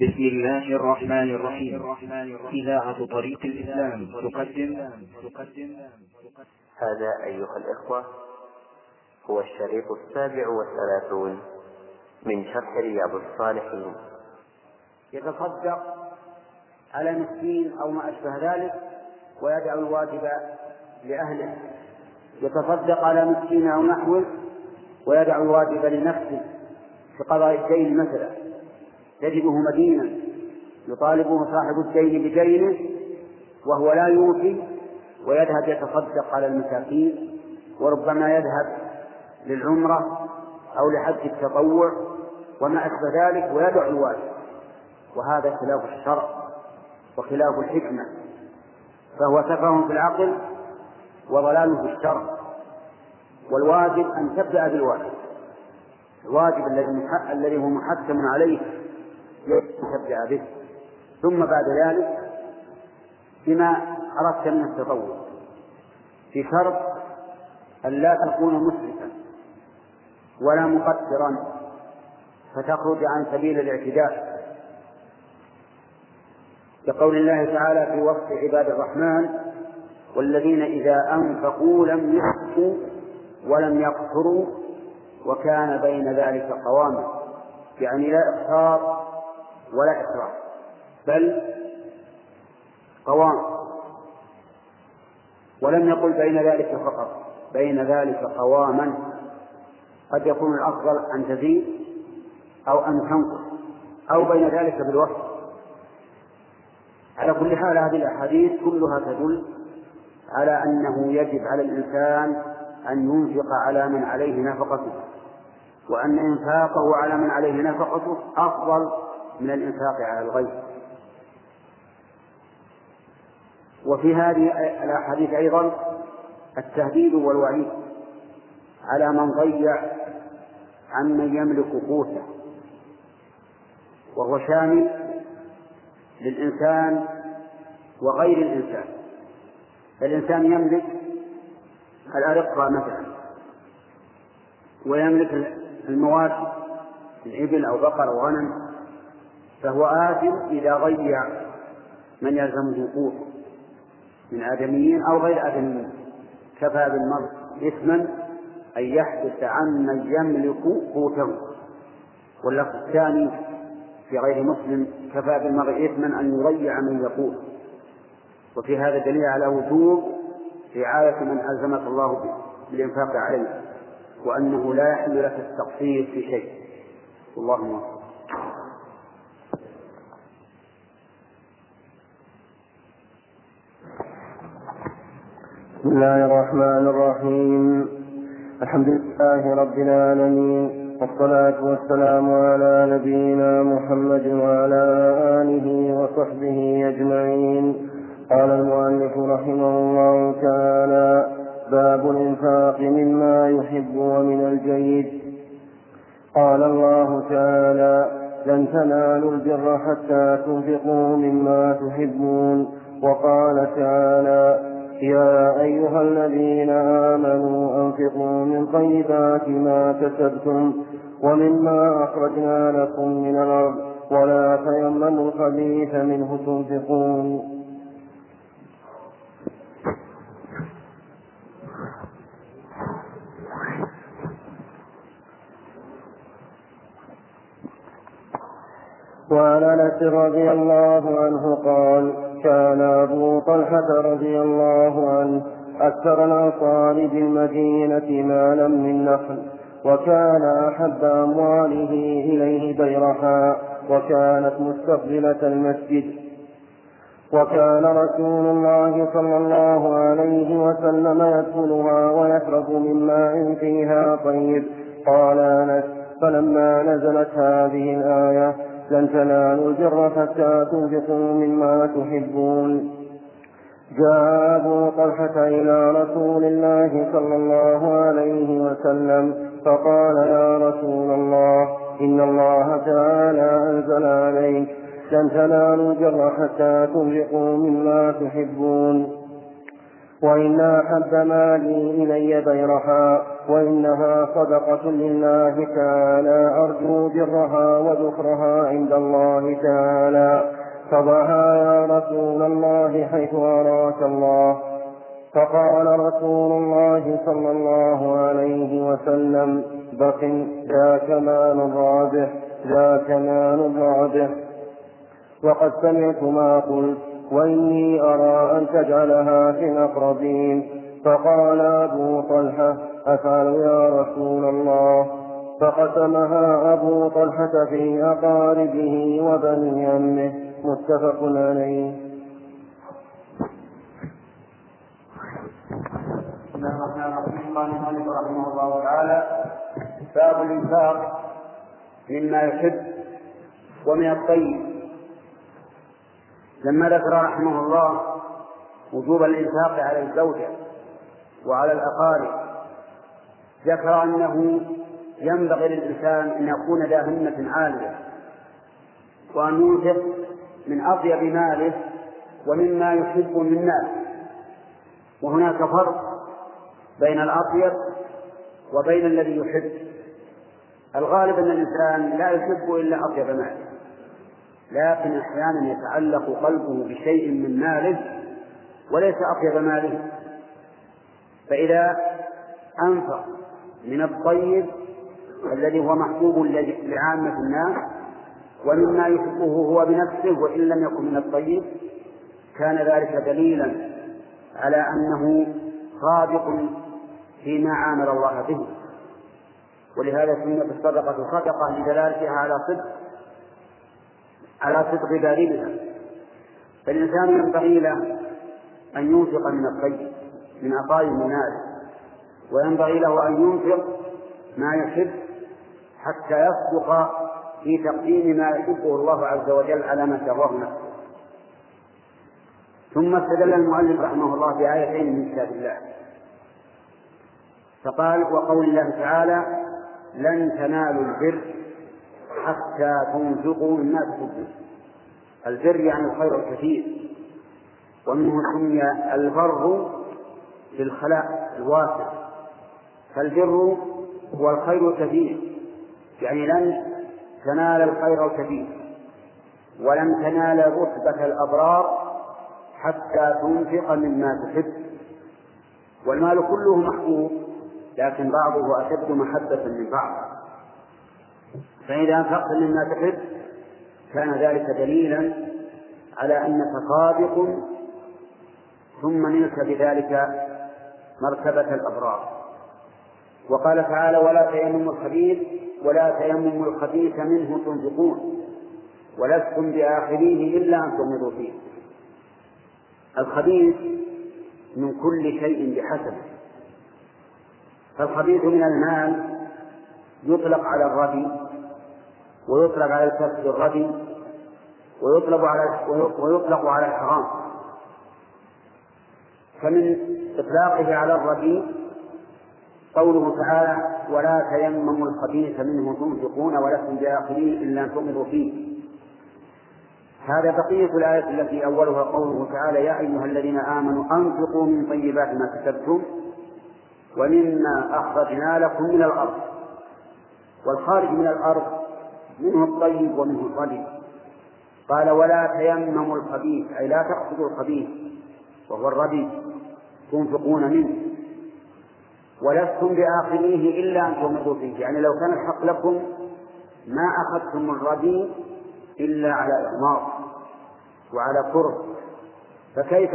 بسم الله الرحمن الرحيم. إذاعة طريق الإسلام تقدم. هذا أيها الإخوة هو الشريط السابع والثلاثون من شرح رياض الصالحين. يتصدق على مسكين أو ما أشبه ذلك ويدع الواجب لأهله. يتصدق على مسكين أو نحوه ويدع الواجب لنفسه في قضاء الدين مثلا. تجده مدينا يطالبه صاحب الدين بدينه وهو لا يوفي ويذهب يتصدق على المساكين وربما يذهب للعمرة أو لحج التطوع وما أشبه ذلك ويدع الواجب وهذا خلاف الشرع وخلاف الحكمة. فهو سفه في العقل وضلال في الشرع. والواجب أن تبدأ بالواجب. الواجب الذي الذي هو محتم عليه تبدأ به. ثم بعد ذلك بما أردت من التطوع. في شرط أن لا تكون مسرفا ولا مقدرا فتخرج عن سبيل الاعتداء. كقول الله تعالى في وصف عباد الرحمن والذين إذا أنفقوا لم يسرفوا ولم يقصروا وكان بين ذلك قواما. يعني لا إقصار ولا إسراف بل قوام. ولم يقل بين ذلك فقط. بين ذلك قواما قد يكون الأفضل أن تزيد أو أن تنقص أو بين ذلك بالوصف. على كل حال هذه الأحاديث كلها تدل على أنه يجب على الإنسان أن ينفق على من عليه نفقته وأن إنفاقه على من عليه نفقته أفضل من الإنفاق على الغير وفي هذه الأحاديث أيضا التهديد والوعيد على من ضيع عمن يملك قوته وهو شامل للإنسان وغير الإنسان. فالإنسان يملك الأرقة مثلا ويملك المواد الإبل أو بقر أو غنم فهو آثم إذا ضيع من يلزمه قوته من آدميين أو غير آدميين. كفى بالمرء إثما أن يحدث عمن يملك قوته. واللفظ الثاني في غير مسلم كفى بالمرء إثما أن يضيع من يقول. وفي هذا دليل على وجوب رعاية من ألزمك الله بالإنفاق عليه وأنه لا يحل لك التقصير في شيء. اللهم بسم الله الرحمن الرحيم. الحمد لله رب العالمين والصلاة والسلام على نبينا محمد وعلى آله وصحبه أجمعين. قال المؤلف رحمه الله تعالى باب الإنفاق مما يحب ومن الجيد. قال الله تعالى لن تنالوا البر حتى تنفقوا مما تحبون. وقال تعالى يا أيها الذين آمنوا أنفقوا من طيبات ما كسبتم ومما أخرجنا لكم من الأرض ولا تيمموا الخبيث منه تنفقون. وعن أنس رضي الله عنه قال كان أبو طلحة رضي الله عنه أكثر الأنصار بالمدينة مالا من نخل وكان أحب أمواله إليه بيرحاء وكانت مستقبلة المسجد. وكان رسول الله صلى الله عليه وسلم يدخلها ويشرب من ماء فيها طيب. قال أنس فلما نزلت هذه الآية لن تنالوا البر حتى تنفقوا مما تحبون. جاء أبو طلحة إلى رسول الله صلى الله عليه وسلم فقال يا رسول الله إن الله تعالى أنزل عليك لن تنالوا البر حتى تنفقوا مما تحبون. وإن أحب مالي إلي بيرحا وإنها صدقة لله تعالى أرجو برها وذكرها عند الله تعالى. فضعها يا رسول الله حيث أراك الله. فقال رسول الله صلى الله عليه وسلم بق ذاك مال رابح ذاك مال رابح وقد سمعت ما قلت وإني أرى أن تجعلها في الأقربين. فقال أبو طلحة أفعل يا رسول الله؟ فقسمها أبو طلحة في أقاربه وبني أمه متفق عليه. بسم الله الرحمن الرحيم قال رحمه الله تعالى باب الإنفاق مما يحب ومن الطيب. لما ذكر رحمه الله وجوب الإنفاق على الزوجة وعلى الأقارب ذكر أنه ينبغي للإنسان أن يكون ذا همة عالية وأن ينفق من أطيب ماله ومما يحب من ماله وهناك فرق بين الأطيب وبين الذي يحب. الغالب أن الإنسان لا يحب إلا أطيب ماله. لكن أحيانا يتعلق قلبه بشيء من ماله وليس أطيب ماله. فإذا أنفق من الطيب الذي هو محبوب لعامة الناس ومما يحبه هو بنفسه وإن لم يكن من الطيب كان ذلك دليلا على أنه صادق فيما عامل الله به. ولهذا سميت الصدقة صدقة لدلالتها على صدق. على صدق ذلك فالإنسان ينبغي له أن ينفق من الطيب من أطايب ماله وينبغي له أن ينفق ما يحب حتى يصدق في تقديم ما يحبه الله عز وجل على ما سواه نفسه. ثم استدل المؤلف رحمه الله بآيتين من كتاب الله. فقال وقول الله تعالى لن تنالوا البر حتى تنفقوا مما تحبون. البر يعني الخير الكثير. ومنه سمي البر بالخلاء الواسع. فالبر هو الخير الكثير. يعني لن تنال الخير الكثير. ولن تنال رتبة الأبرار حتى تنفق مما تحب. والمال كله محبوب لكن بعضه أشد محبة من بعض. فإذا أنفقت مما تحب كان ذلك دليلا على أنك صادق ثم نلت بذلك مرتبة الأبرار. وقال تعالى ولا تيمموا الخبيث ولا تيمموا الخبيث منه تنفقون ولستم بآخريه إلا أن تغمضوا فيه. الخبيث من كل شيء بحسبه فالخبيث من المال يطلق على الردي ويطلق على الكسب الردي ويطلق على ويطلق على الحرام. فمن إطلاقه على الردي قوله تعالى ولا تيمموا الخبيث منه تنفقون ولستم بآخرين إلا أن تؤمروا فيه. هذا بقية الآية التي أولها قوله تعالى يا أيها الذين آمنوا أنفقوا من طيبات ما كسبتم ومما أخرجنا لكم من الأرض. والخارج من الأرض منه الطيب ومنه الرديء قال ولا تيمموا الخبيث أي لا تقصدوا الخبيث وهو الرديء تنفقون منه. ولستم بآخذيه إلا أن تغمضوا فيه. يعني لو كان الحق لكم ما أخذتم الرديء إلا على إغماض وعلى كره. فكيف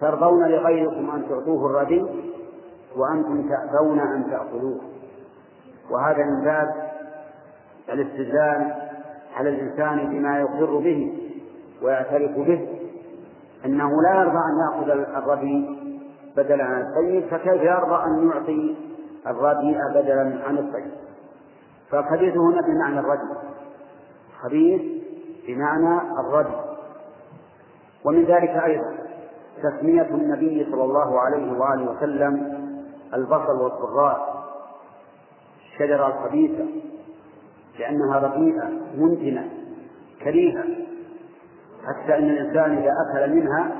ترضون لغيركم أن تعطوه الرديء وأنتم تأبون أن تأخذوه وهذا من باب الاستدلال على الإنسان بما يقر به ويعترف به أنه لا يرضى أن يأخذ الرديء بدلا عن الطيب فكيف يرضى أن يعطي الرديء بدلا عن الطيب؟ فالخبيث هنا بمعنى الرديء خبيث بمعنى الردي ومن ذلك أيضا تسمية النبي صلى الله عليه وآله وسلم البصل والضراء الشجرة الخبيثة لأنها رقيقة منتنة كريهة حتى أن الإنسان إذا أكل منها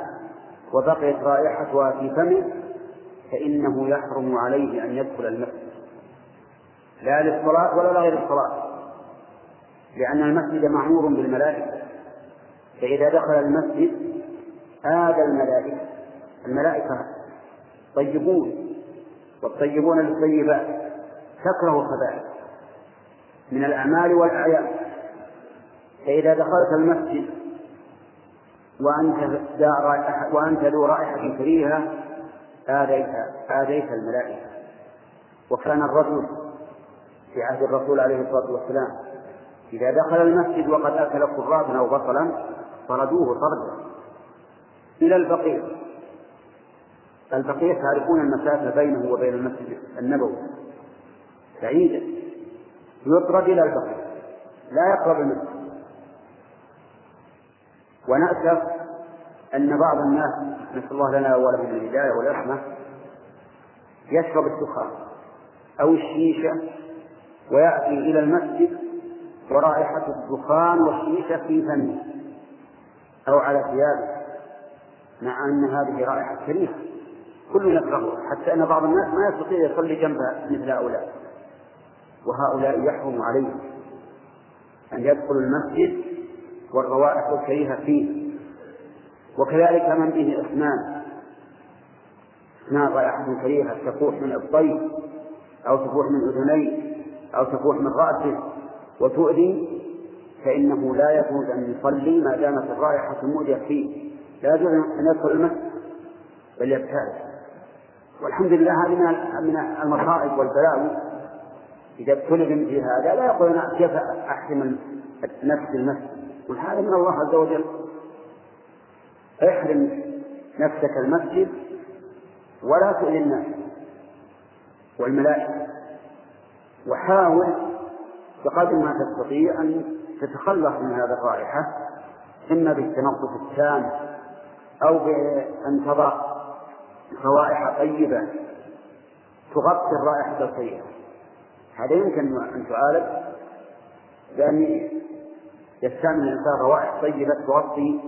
وبقيت رائحتها في فمه فإنه يحرم عليه أن يدخل المسجد. لا للصلاة ولا لغير الصلاة لأن المسجد معمور بالملائكة. فإذا دخل المسجد آذى الملائكة. الملائكة طيبون والطيبون للطيبات. تكره الخبائث من الأعمال والأعيان. فإذا دخلت المسجد وأنت وأنت ذو رائحة كريهة آذيت آذيت الملائكة. وكان الرجل في عهد الرسول عليه الصلاة والسلام إذا دخل المسجد وقد أكل قراطا أو بصلا طردوه طردا. إلى البقيع البقيع تعرفون المسافة بينه وبين المسجد النبوي. بعيدة يطرد إلى البقيع لا يقرب المسجد ونأسف أن بعض الناس نسأل الله لنا ولهم الهداية والرحمة يشرب الدخان أو الشيشة ويأتي إلى المسجد ورائحة الدخان والشيشة في فمه أو على ثيابه مع أن هذه رائحة كريهة. كل يكرهها حتى أن بعض الناس ما يستطيع يصلي جنب مثل هؤلاء. وهؤلاء يحرم عليهم أن يدخلوا المسجد والروائح الكريهة فيه. وكذلك من به أسنان أسنان رائحة كريهة تفوح من الطيب أو تفوح من أذنيه أو تفوح من رأسه. وتؤذي فإنه لا يجوز أن يصلي ما دامت الرائحة المؤذية فيه. لا يجوز أن يدخل المسجد بل يبتعد. والحمد لله هذه من المصائب والبلاوي. إذا ابتلي هذا لا يقول أنا كيف أحرم نفسي المسجد؟ قل هذا من الله عز وجل. احرم نفسك المسجد ولا تؤذي الناس والملائكة. وحاول بقدر ما تستطيع أن تتخلص من هذه الرائحة إما بالتنظف التام أو بأن تضع روائح طيبة تغطي الرائحة الطيبة هذا يمكن أن تعالج بأن يستعمل الإنسان روائح طيبة تغطي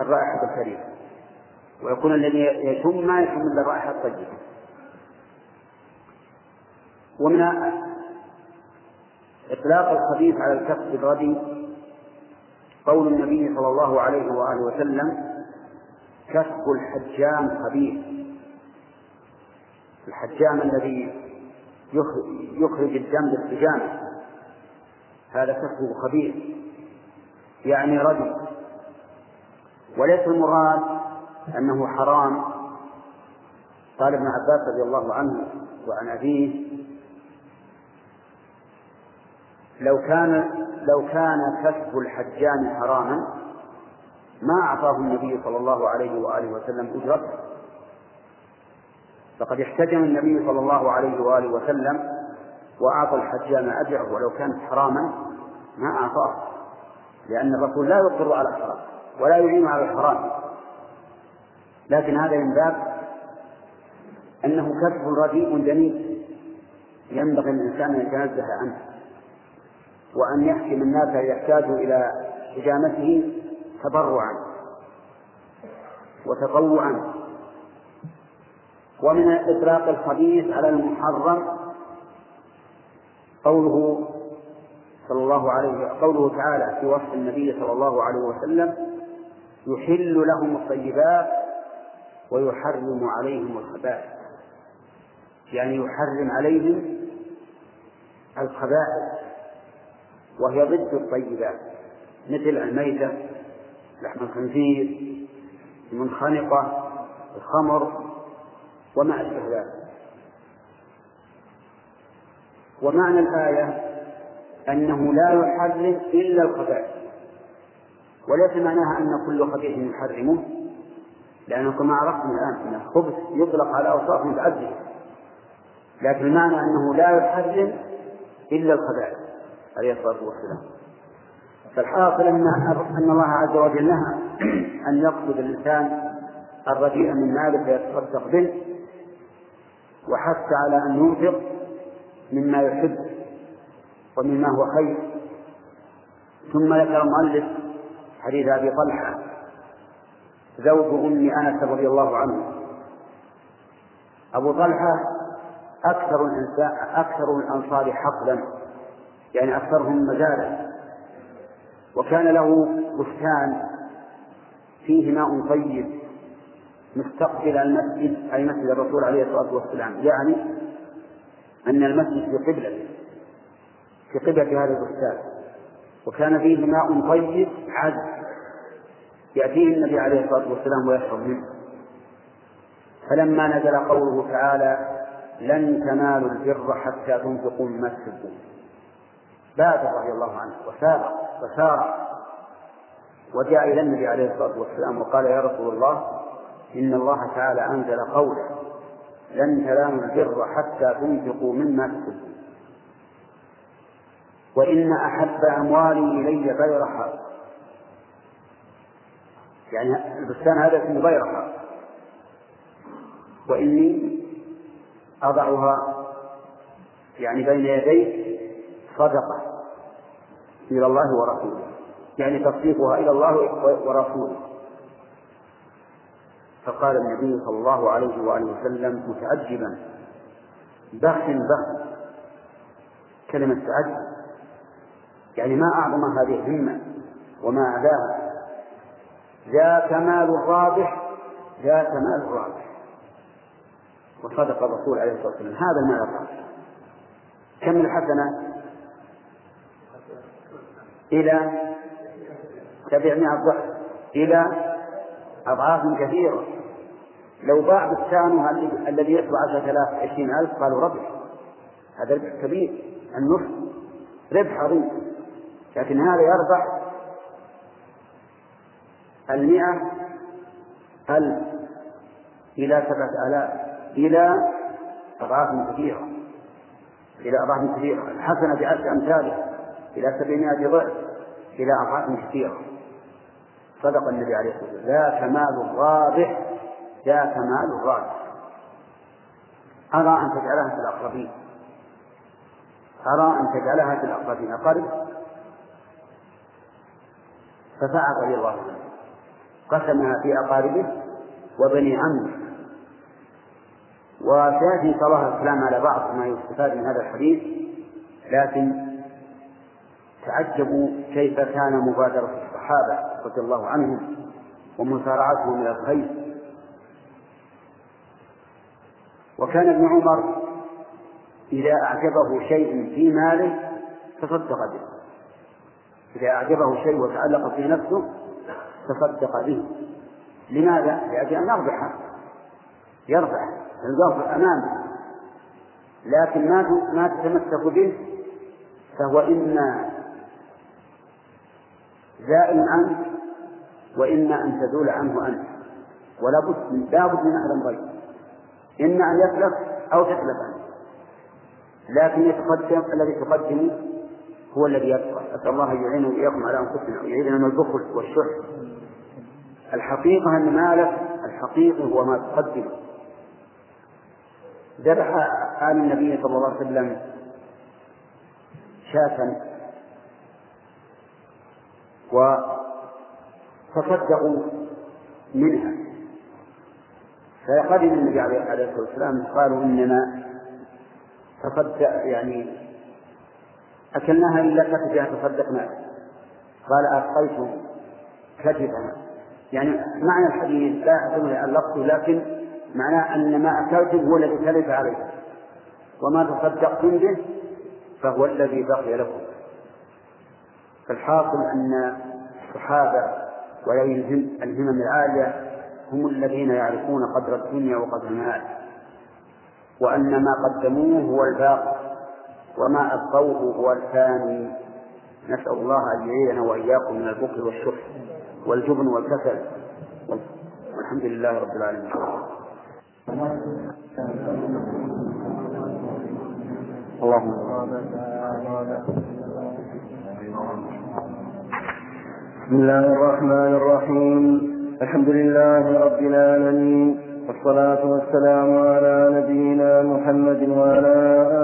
الرائحة الكريمة ويكون الذي يشم ما يشم إلا الرائحة الطيبة. ومن إطلاق الخبيث على الكف الردي قول النبي صلى الله عليه وآله وسلم كسب الحجام خبيث. الحجام الذي يخرج الدم بالحجامة هذا كسبه خبيث يعني ردي وليس المراد أنه حرام. قال ابن عباس رضي الله عنه وعن أبيه لو كان لو كان كسب الحجام حراما ما أعطاه النبي صلى الله عليه وآله وسلم أجرته. فقد احتجم النبي صلى الله عليه وآله وسلم وأعطى الحجام أجره ولو كانت حراما ما أعطاه. لأن الرسول لا يقر على الحرام ولا يعين على الحرام. لكن هذا من باب أنه كسب رديء دنيء ينبغي الإنسان أن يتنزه عنه وأن يحكم الناس يحتاجوا إلى حجامته تبرعا وتطوعا. ومن إطلاق الخبيث على المحرم قوله صلى الله عليه قوله تعالى في وصف النبي صلى الله عليه وسلم يحل لهم الطيبات ويحرم عليهم الخبائث. يعني يحرم عليهم الخبائث وهي ضد الطيبات مثل الميتة لحم الخنزير المنخنقة الخمر. أشبه ذلك ومعنى الآية أنه لا يحرم إلا الخبائث. وليس معناها أن كل خبيث يحرمه لأنه كما عرفتم الآن أن الخبث يطلق على أوصاف متعددة. لكن المعنى أنه لا يحرم إلا الخبائث عليه الصلاة والسلام. فالحاصل أن أن الله عز وجل نهى أن يقصد الإنسان الرديء من ماله فيتصدق به. وحث على أن ينفق مما يحب ومما هو خير. ثم ذكر المؤلف حديث أبي طلحة زوج أم أنس رضي الله عنه. أبو طلحة أكثر الإنسان أكثر الأنصار حقلا يعني أكثرهم مزالا وكان له بستان فيه ماء طيب مستقبل المسجد أي مسجد الرسول عليه الصلاة والسلام. يعني أن المسجد في قبلة في قبلة هذا البستان وكان فيه ماء طيب عذب. يأتيه النبي عليه الصلاة والسلام ويشرب منه. فلما نزل قوله تعالى لن تنالوا البر حتى تنفقوا مما تحبون بادر رضي الله عنه وسار وسار. وجاء إلى النبي عليه الصلاة والسلام وقال يا رسول الله إن الله تعالى أنزل قولا لن تنالوا البر حتى تنفقوا مما تحبون. وإن أحب أموالي إلي بيرحا يعني البستان هذا اسمه بيرحا وإني أضعها يعني بين يديك صدقة إلى الله ورسوله. يعني تصديقها إلى الله ورسوله. فقال النبي صلى الله عليه وآله وسلم متعجبا. بخ بخ كلمة تعجب. يعني ما أعظم هذه الهمة وما أعلاها. ذاك مال الرابح ذاك مال الرابح. وصدق الرسول عليه الصلاة والسلام. هذا المال الرابح. كم الحسنة؟ إلى سبعمائة ضعف. إلى أضعاف كثيرة. لو باع بستانها الذي يتبع عشرة آلاف عشرين ألف قالوا ربح. هذا ربح كبير النصف ربح عظيم. لكن هذا يربح المئة ألف إلى سبعة آلاف إلى أضعاف كثيرة. إلى أضعاف كثيرة. الحسنة بعشر أمثالها إلى سبعمائة ضعف إلى أضعاف كثيرة. صدق النبي عليه الصلاة والسلام. ذاك مال الرابح ذاك مال الرابح أرى أن تجعلها في الأقربين. أرى أن تجعلها في الأقربين. أقرب ففعل رضي الله عنه. قسمها في أقاربه وبني عمه. وسيأتي صلى الله الكلام على بعض ما يستفاد من هذا الحديث لكن تعجبوا كيف كان مبادرة الصحابة رضي الله عنهم ومسارعتهم إلى الخير. وكان ابن عمر إذا أعجبه شيء في ماله تصدق به. إذا أعجبه شيء وتعلق فيه نفسه تصدق به. لماذا؟ لأجل أن يربح يربح الظرف أمامه. لكن ما ما تتمسك به فهو إما زائل عنك وإما أن تزول عنه أنت. ولا بد من أحد أمرين إما أن يتلف أو تتلف أنت لكن يتقدم الذي تقدم هو الذي يبقى أسأل الله أن يعيننا وإياكم على أنفسنا ويعيذنا من البخل والشح. الحقيقة أن مالك الحقيقي هو ما تقدم. ذبح آل النبي صلى الله عليه وسلم شاة. وتصدقوا منها. فقدم النبي عليه الصلاة والسلام قالوا إننا تصدق يعني أكلناها إلا كتفها تصدقنا قال أبقيت كتفها. يعني معنى الحديث لا يحتمل اللفظ لكن معناه أن ما أكلتم هو الذي تلف عليه وما تصدقتم به فهو الذي بقي لكم. فالحاصل أن الصحابة وذوي الهمم العالية هم الذين يعرفون قدر الدنيا وقدر المال. وأن ما قدموه هو الباقي وما أبقوه هو الثاني نسأل الله أن يعيذنا وإياكم من البخل والشح والجبن والكسل. والحمد لله رب العالمين. اللهم بسم الله الرحمن الرحيم. الحمد لله رب العالمين والصلاة والسلام على نبينا محمد وعلى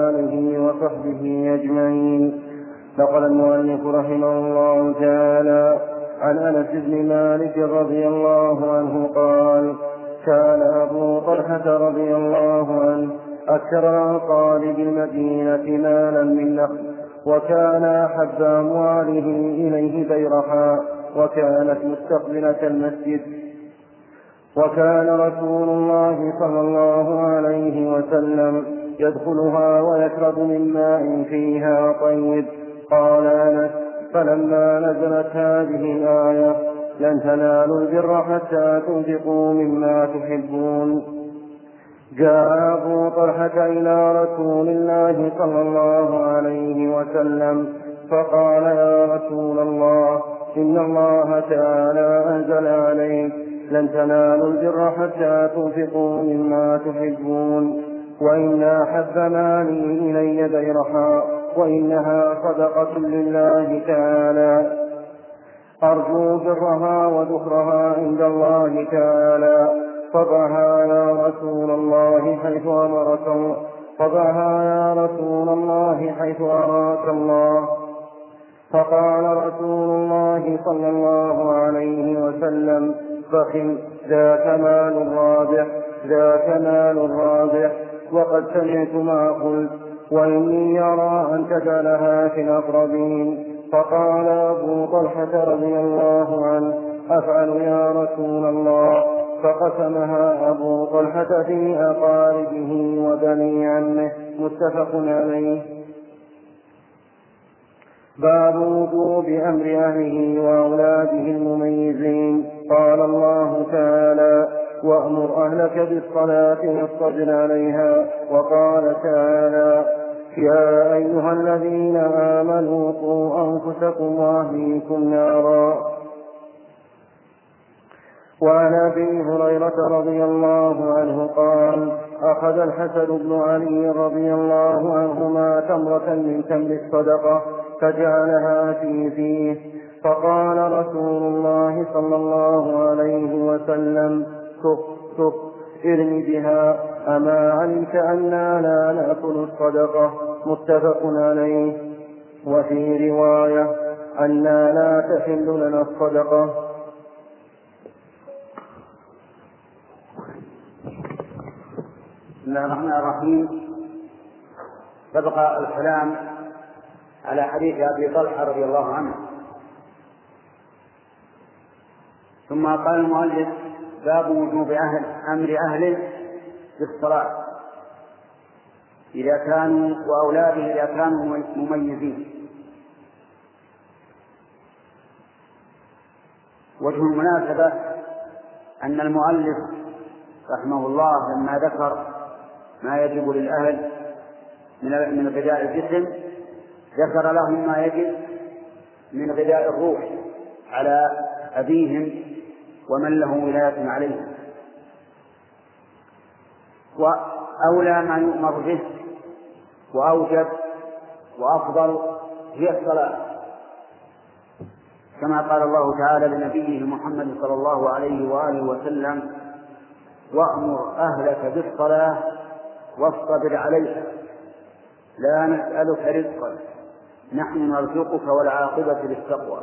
آله وصحبه أجمعين. نقل المؤلف رحمه الله تعالى عن أنس بن مالك رضي الله عنه قال كان أبو طلحة رضي الله عنه أكثر الأنصار بالمدينة مالا من نخل وكان أحب أمواله إليه بيرحاء وكانت مستقبلة المسجد. وكان رسول الله صلى الله عليه وسلم يدخلها ويشرب من ماء فيها طيب. قال أنس فلما نزلت هذه الآية لن تنالوا البر حتى تنفقوا مما تحبون. جاء أبو طلحة إلى رسول الله صلى الله عليه وسلم فقال يا رسول الله إن الله تعالى أنزل عليك لن تنالوا البر حتى تنفقوا مما تحبون وإن أحب مالي إلي بيرحاء وإنها صدقة لله تعالى. أرجو برها وذكرها عند الله تعالى. فضعها يا رسول الله حيث أمرك فضعها يا رسول الله حيث أراك الله. فقال رسول الله صلى الله عليه وسلم بخل ذاك مال رابح ذاك مال رابح وقد سمعت ما قلت وإني يرى أن تجعلها في الأقربين. فقال أبو طلحة رضي الله عنه أفعل يا رسول الله. فقسمها أبو طلحة في أقاربه وبني عمه متفق عليه. باب وجوب أمر أهله وأولاده المميزين. قال الله تعالى وأمر أهلك بالصلاة واصطبر عليها وقال تعالى يا أيها الذين آمنوا قوا أنفسكم وأهليكم نارا وعن أبي هريرة رضي الله عنه قال أخذ الحسن بن علي رضي الله عنهما تمرة من تمر الصدقة فجعلها في فيه. فقال رسول الله صلى الله عليه وسلم كف كف ارم بها. أما علمت أنا لا نأكل الصدقة. متفق عليه. وفي رواية أنا لا تحل لنا الصدقة. بسم الله الرحمن الرحيم. سبق الكلام على حديث أبي طلحة رضي الله عنه. ثم قال المؤلف باب وجوب أهل أمر أهله بالصلاه إذا كانوا وأولاده إذا كانوا مميزين. وجه المناسبة أن المؤلف رحمه الله لما ذكر ما يجب للأهل من من غذاء الجسم ذكر لهم ما يجب من غذاء الروح على أبيهم ومن له ولاية عليهم وأولى ما يؤمر به وأوجب وأفضل هي الصلاة. كما قال الله تعالى لنبيه محمد صلى الله عليه وآله وسلم وأمر أهلك بالصلاة واصطبر عليها لا نسألك رزقا. نحن نرزقك والعاقبة للتقوى.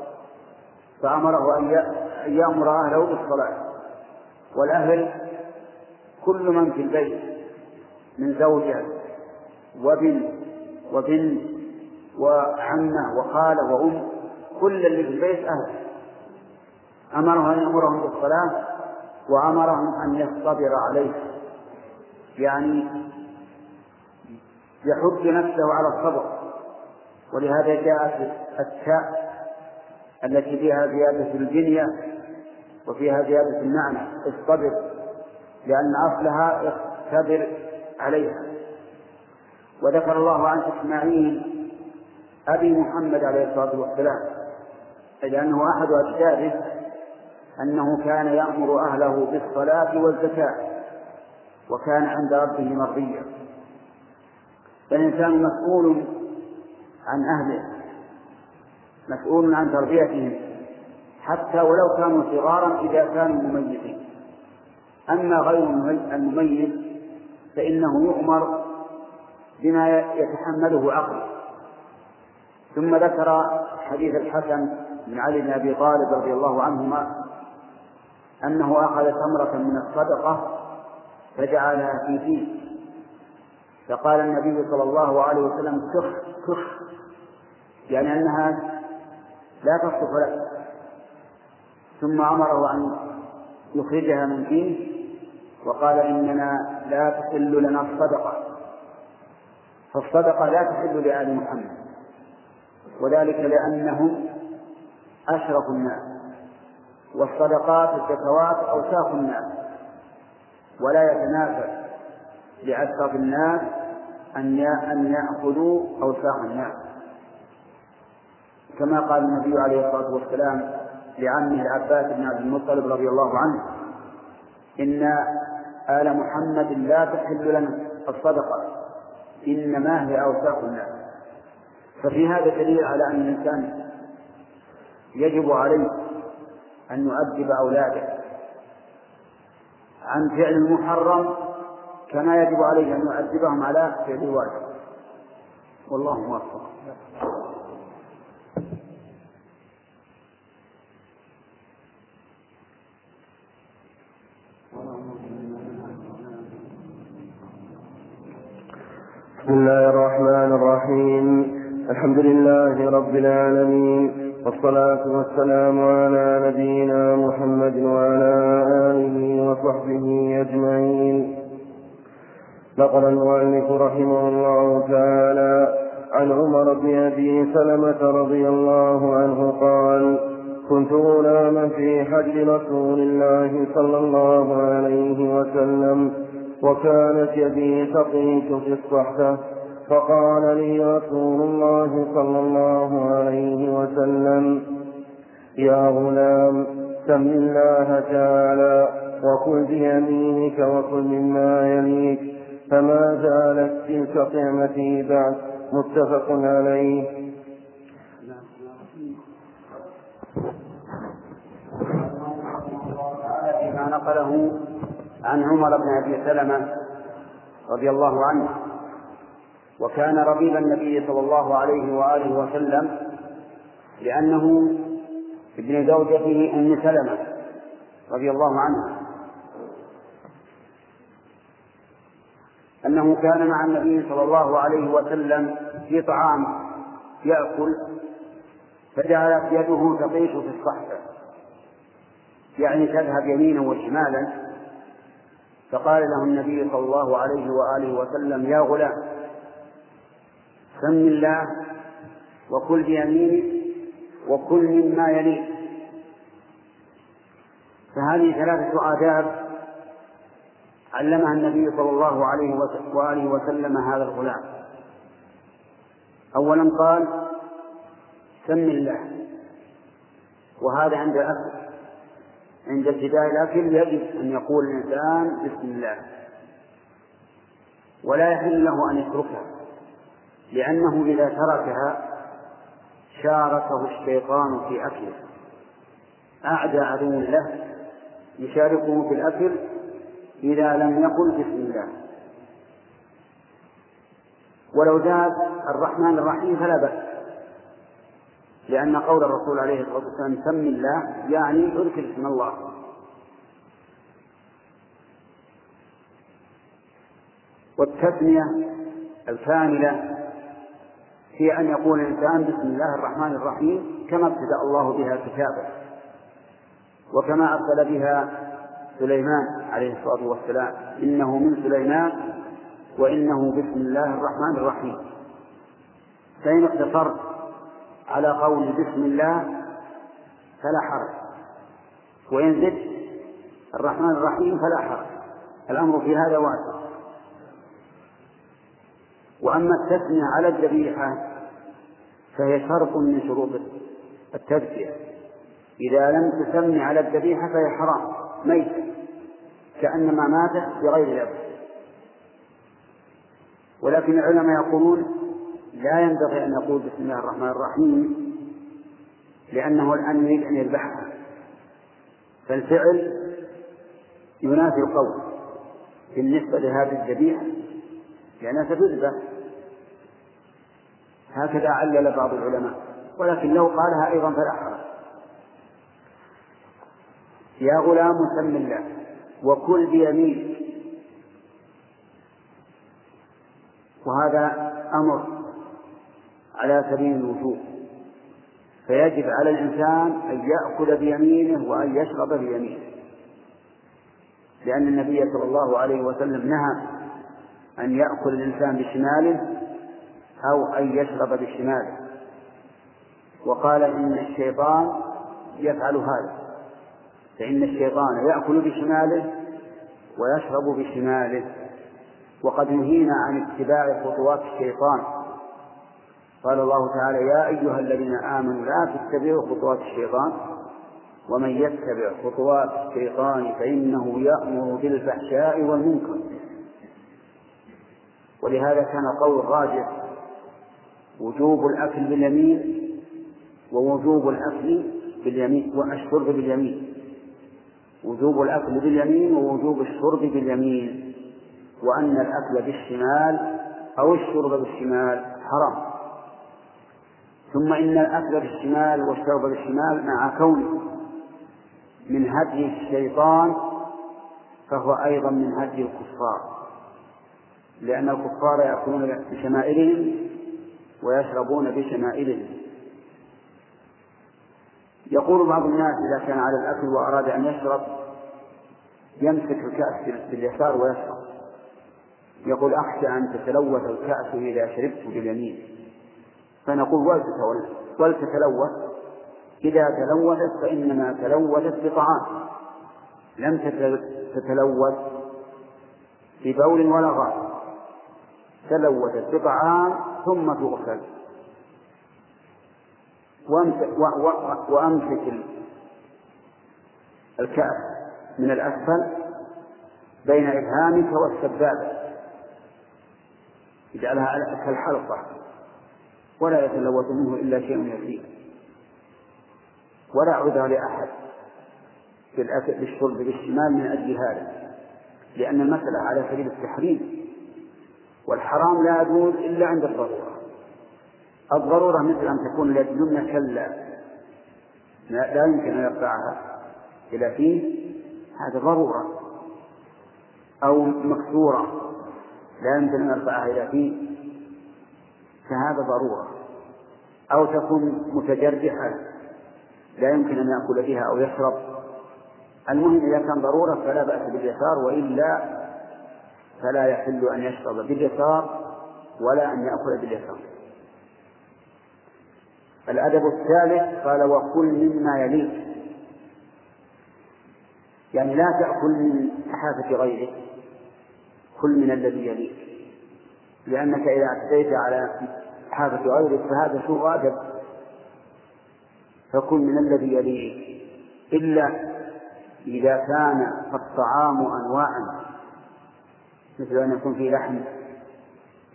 فأمره أن يأمر أهله بالصلاة. والأهل كل من في البيت من زوجة وبن وبن وعمة وخالة وأم كل اللي في البيت أهل. أمره أن يأمرهم بالصلاة وأمرهم أن يصطبر عليه. يعني يحج نفسه على الصبر. ولهذا جاءت التاء التي فيها زيادة الجنية وفيها زيادة المعنى. اصطبر لأن أصلها اصطبر عليها. وذكر الله عن إسماعيل أبي محمد عليه الصلاة والسلام لأنه أحد أجداده أنه كان يأمر أهله بالصلاة والزكاة وكان عند ربه مرضيا. فالإنسان مسؤول عن أهله مسؤول عن تربيتهم حتى ولو كانوا صغارا إذا كانوا مميزين. أما غير المميز فإنه يؤمر بما يتحمله عقله. ثم ذكر حديث الحسن بن علي بن أبي طالب رضي الله عنهما أنه أخذ تمرة من الصدقة فجعلها في فيه فقال النبي صلى الله عليه وسلم كخ كخ يعني أنها لا تصلح لك ثم أمره أن يخرجها من فيه وقال إننا لا تحل لنا الصدقة. فالصدقة لا تحل لآل محمد وذلك لأنهم أشرف الناس والصدقات الزكوات أوساخ الناس ولا يتنافى لأشرف الناس أن أن يأخذوا أوساخ الناس. كما قال النبي عليه الصلاة والسلام لعمه العباس بن عبد المطلب رضي الله عنه إن آل محمد لا تحل لنا الصدقة إنما هي أوساخ الناس. ففي هذا دليل على أن الإنسان يجب عليه أن يؤدب أولاده. عن فعل المحرم كما يجب عليه أن يؤدبهم على فعل الواجب والله موفق. بسم الله الرحمن الرحيم. الحمد لله رب العالمين. والصلاة والسلام على نبينا محمد وعلى آله وصحبه أجمعين. نقل المؤلف رحمه الله تعالى عن عمر بن أبي سلمة رضي الله عنه قال كنت غلاما في حج رسول الله صلى الله عليه وسلم وكانت يدي تطيش في الصحفة فقال لي رسول الله صلى الله عليه وسلم يا غلام سم الله تعالى وكل بيمينك وكل مما يليك فما زالت تلك طعمتي بعد متفق عليه. نقله عن عمر بن أبي سلمة رضي الله عنه. وكان ربيب النبي صلى الله عليه وآله وسلم لأنه ابن زوجته أم سلمة رضي الله عنها. أنه كان مع النبي صلى الله عليه وسلم في طعام يأكل فجعلت يده تطيش في الصحفه يعني تذهب يمينا وشمالا. فقال له النبي صلى الله عليه وآله وسلم يا غلام سم الله وكل بيمينك وكل مما يليك. فهذه ثلاثة آداب علمها النبي صلى الله عليه وآله وسلم هذا الغلام. أولا قال سم الله. وهذا عند الأكل عند ابتداء الأكل يجب أن يقول الإنسان بسم الله. ولا يحل له أن يتركها لأنه إذا تركها شاركه الشيطان في أكله. أعدى عدو له يشاركه في الأكل إذا لم يقل بسم الله. ولو زاد الرحمن الرحيم فلا بأس. لأن قول الرسول عليه الصلاة والسلام سم الله يعني أذكر اسم الله. والتسمية الكاملة هي أن يقول الإنسان بسم الله الرحمن الرحيم كما ابتدأ الله بها كتابه. وكما أرسل بها سليمان عليه الصلاة والسلام. إنه من سليمان وإنه بسم الله الرحمن الرحيم. فإن اقتصرت على قول بسم الله فلا حرج. وإن زدت الرحمن الرحيم فلا حرج. الأمر في هذا واسع. وأما التثنية على الذبيحة فهي شرط من شروط التذكية إذا لم تسمي على الذبيحة فهي حرام. ميت. كأنما ماتت بغير ذبح ولكن العلماء يقولون لا ينبغي أن يقول بسم الله الرحمن الرحيم لأنه الآن يريد أن يذبحها. فالفعل ينافي القول. بالنسبة لهذه الذبيحة لأنها ستذبح. هكذا علل بعض العلماء. ولكن لو قالها أيضا فلا حرج. يا غلام سم الله وكل بيمينك. وهذا أمر على سبيل الوجوب. فيجب على الإنسان أن يأكل بيمينه وأن يشرب بيمينه. لأن النبي صلى الله عليه وسلم نهى أن يأكل الإنسان بشماله أو أن يشرب بشماله. وقال إن الشيطان يفعل هذا. فإن الشيطان يأكل بشماله ويشرب بشماله. وقد نهينا عن اتباع خطوات الشيطان. قال الله تعالى يا أيها الذين آمنوا لا تتبعوا خطوات الشيطان. ومن يتبع خطوات الشيطان فإنه يأمر بالفحشاء والمنكر. ولهذا كان قول الراجح وجوب الأكل باليمين ووجوب الأكل باليمين والشرب باليمين. وجوب الأكل باليمين ووجوب الشرب باليمين وأن الأكل بالشمال أو الشرب بالشمال حرام. ثم إن الأكل بالشمال والشرب بالشمال مع كونه من هدي الشيطان فهو أيضا من هدي الكفار. لأن الكفار يأكلون بشمائلهم ويشربون بشمائلهم. يقول بعض الناس إذا كان على الأكل وأراد أن يشرب يمسك الكأس باليسار ويشرب. يقول أخشى أن تتلوث الكأس إذا شربت باليمين. فنقول ولتتلوث إذا تلوثت فإنما تلوثت بطعام. لم تتلوث ببول ولا غائط تلوثت بطعام ثم تغسل. وأمسك الكأس من الأسفل بين إبهامك والسبابة. اجعلها كالحلقة ولا يتلوث منه إلا شيء يسير. ولا عذر لأحد بالشرب بالشمال من أجل هذا لأن المسألة على سبيل التحريم والحرام لا يجوز إلا عند الضرورة. الضرورة مثل أن تكون اليد اليمنى كلا. لا يمكن أن يرفعها إلى فيه هذا ضرورة أو مكسورة. لا يمكن أن يرفعها إلى فيه فهذا ضرورة. أو تكون متجرحة. لا يمكن أن يأكل بها أو يشرب. المهم إذا كان ضرورة فلا بأس باليسار وإلا فلا يحل أن يشرب باليسار ولا أن يأكل باليسار. الأدب الثالث قال وكل مما يليك. يعني لا تأكل من حافة غيرك كل من الذي يليك. لأنك إذا اعتديت على حافة غيرك فهذا سوء أدب. فكل من الذي يليك. إلا إذا كان الطعام أنواعا مثل أن يكون فيه لحم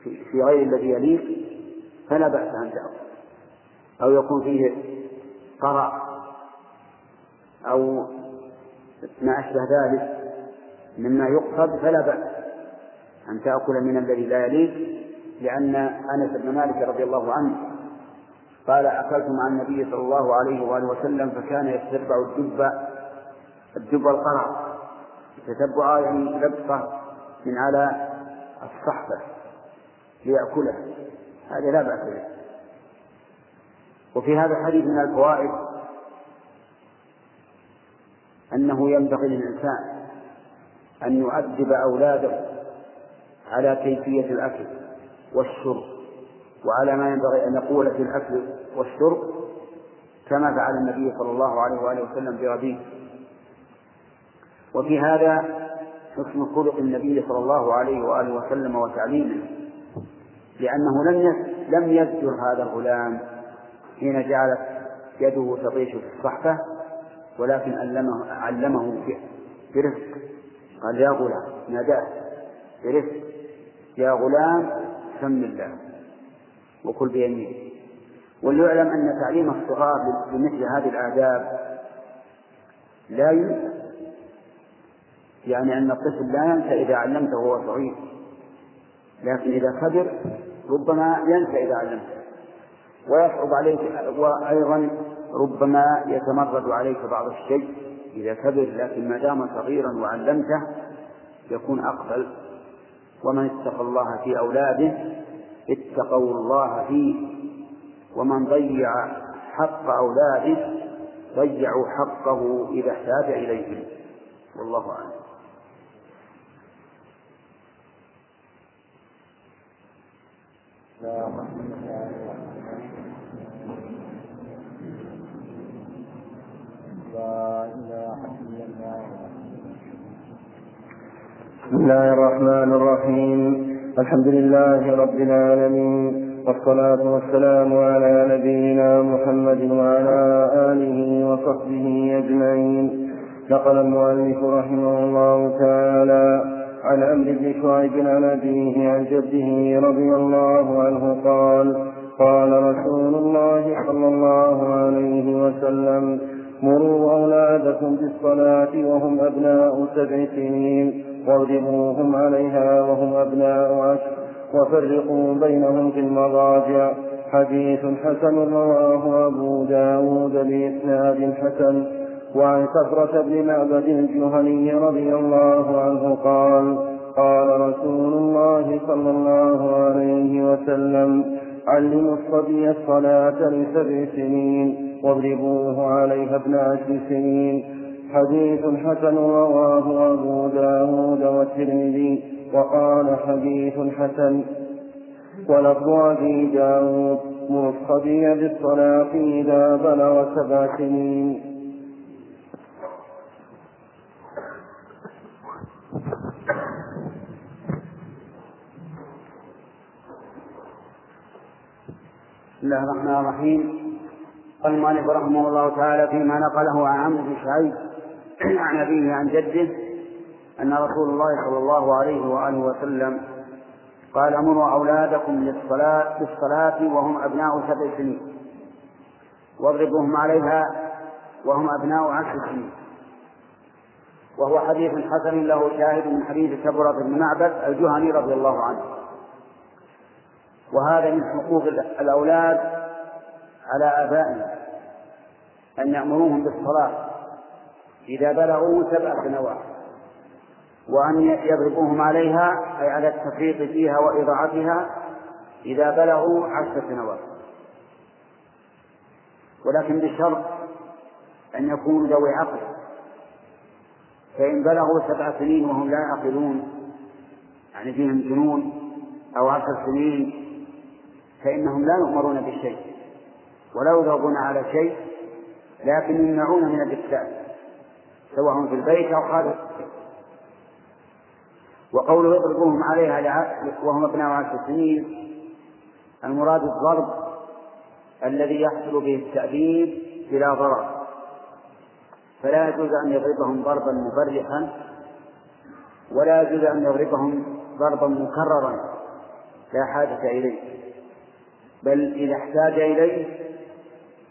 في غير الذي يليك فلا بأس أن تأكل. أو يكون فيه قرع أو ما أشبه ذلك مما يقصد فلا بأس أن تأكل من الذي لا يليك لأن أنس بن مالك رضي الله عنه قال أكلت مع النبي صلى الله عليه وآله وسلم فكان يتتبع الدب الدب القرع يتتبع يعني لبقة من على الصحفة ليأكله. هذا لا بأس به. وفي هذا الحديث من الفوائد أنه ينبغي للإنسان أن يؤدب أولاده على كيفية الأكل والشرب وعلى ما ينبغي أن يقول في الأكل والشرب كما فعل النبي صلى الله عليه وآله وسلم بأبيه وفي هذا حسن خلق النبي صلى الله عليه وآله وسلم وتعليمه لأنه لم لم يزجر هذا الغلام حين جعلت يده تطيش في الصحفة ولكن علمه علمه برفق قال يا غلام ناداه برفق يا غلام سم الله وكل بيمينه وليعلم أن تعليم الصغار بمثل هذه الآداب لا ينسى يعني أن الطفل لا ينسى إذا علمته وهو صغير لكن إذا كبر ربما ينسى إذا علمته. ويصعب عليك وأيضا ربما يتمرد عليك بعض الشيء إذا كبر لكن ما دام صغيرا وعلمته يكون أقبل. ومن اتقى الله في أولاده اتقوا الله فيه. ومن ضيع حق أولاده ضيعوا حقه إذا احتاج إليهم. والله أعلم. لا بسم الله الرحمن الرحيم. الحمد لله رب العالمين والصلاة والسلام على نبينا محمد وعلى آله وصحبه أجمعين. نقل المؤلف رحمه الله تعالى عن عمرو بن شعيب عن أبيه عن جده رضي الله عنه قال قال رسول الله صلى الله عليه وسلم مروا أولادكم بالصلاة وهم أبناء سبع سنين. واضربوهم عليها وهم أبناء عشر. وفرقوا بينهم في المضاجع. حديث حسن رواه أبو داود بإسناد حسن. وعن سفرة بن معبد الجهني رضي الله عنه قال قال رسول الله صلى الله عليه وسلم علموا الصبي الصلاة لسبع سنين. واضربوه عليها ابن عشر سنين. حديث حسن رواه أبو داود والترمذي. وقال حديث حسن. ولفظ أبي داود مر الصبي بالصلاة إذا بلغ سبع سنين. بسم الله الرحمن الرحيم. قال المؤلف رحمه الله تعالى فيما نقله عن عمرو بن شعيب عن أبيه عن جده أن رسول الله صلى الله عليه وآله وسلم قال أمروا أولادكم للصلاة بالصلاة وهم أبناء سبع سنين. واضربوهم عليها وهم أبناء عشر سنين. وهو حديث حسن له شاهد من حديث كبرة بن معبد الجهني رضي الله عنه. وهذا من حقوق الأولاد على آبائهم أن يأمروهم بالصلاة إذا بلغوا سبع سنوات وأن يضربوهم عليها أي على التفريط فيها وإضاعتها إذا بلغوا عشر سنوات. ولكن بشرط أن يكونوا ذوي عقل. فإن بلغوا سبع سنين وهم لا يعقلون يعني فيهم جنون أو عشر سنين فإنهم لا يؤمرون بالشيء. ولا يضربون على شيء لكن يمنعون من الإفساد سواء في البيت أو خارج وقوله يضربوهم عليها وهم أبناء عشر سنين المراد الضرب الذي يحصل به التأديب بلا ضرر. فلا يجوز أن يضربهم ضربا مبرحا ولا يجوز أن يضربهم ضربا مكررا. لا حاجة إليه. بل إذا احتاج إليه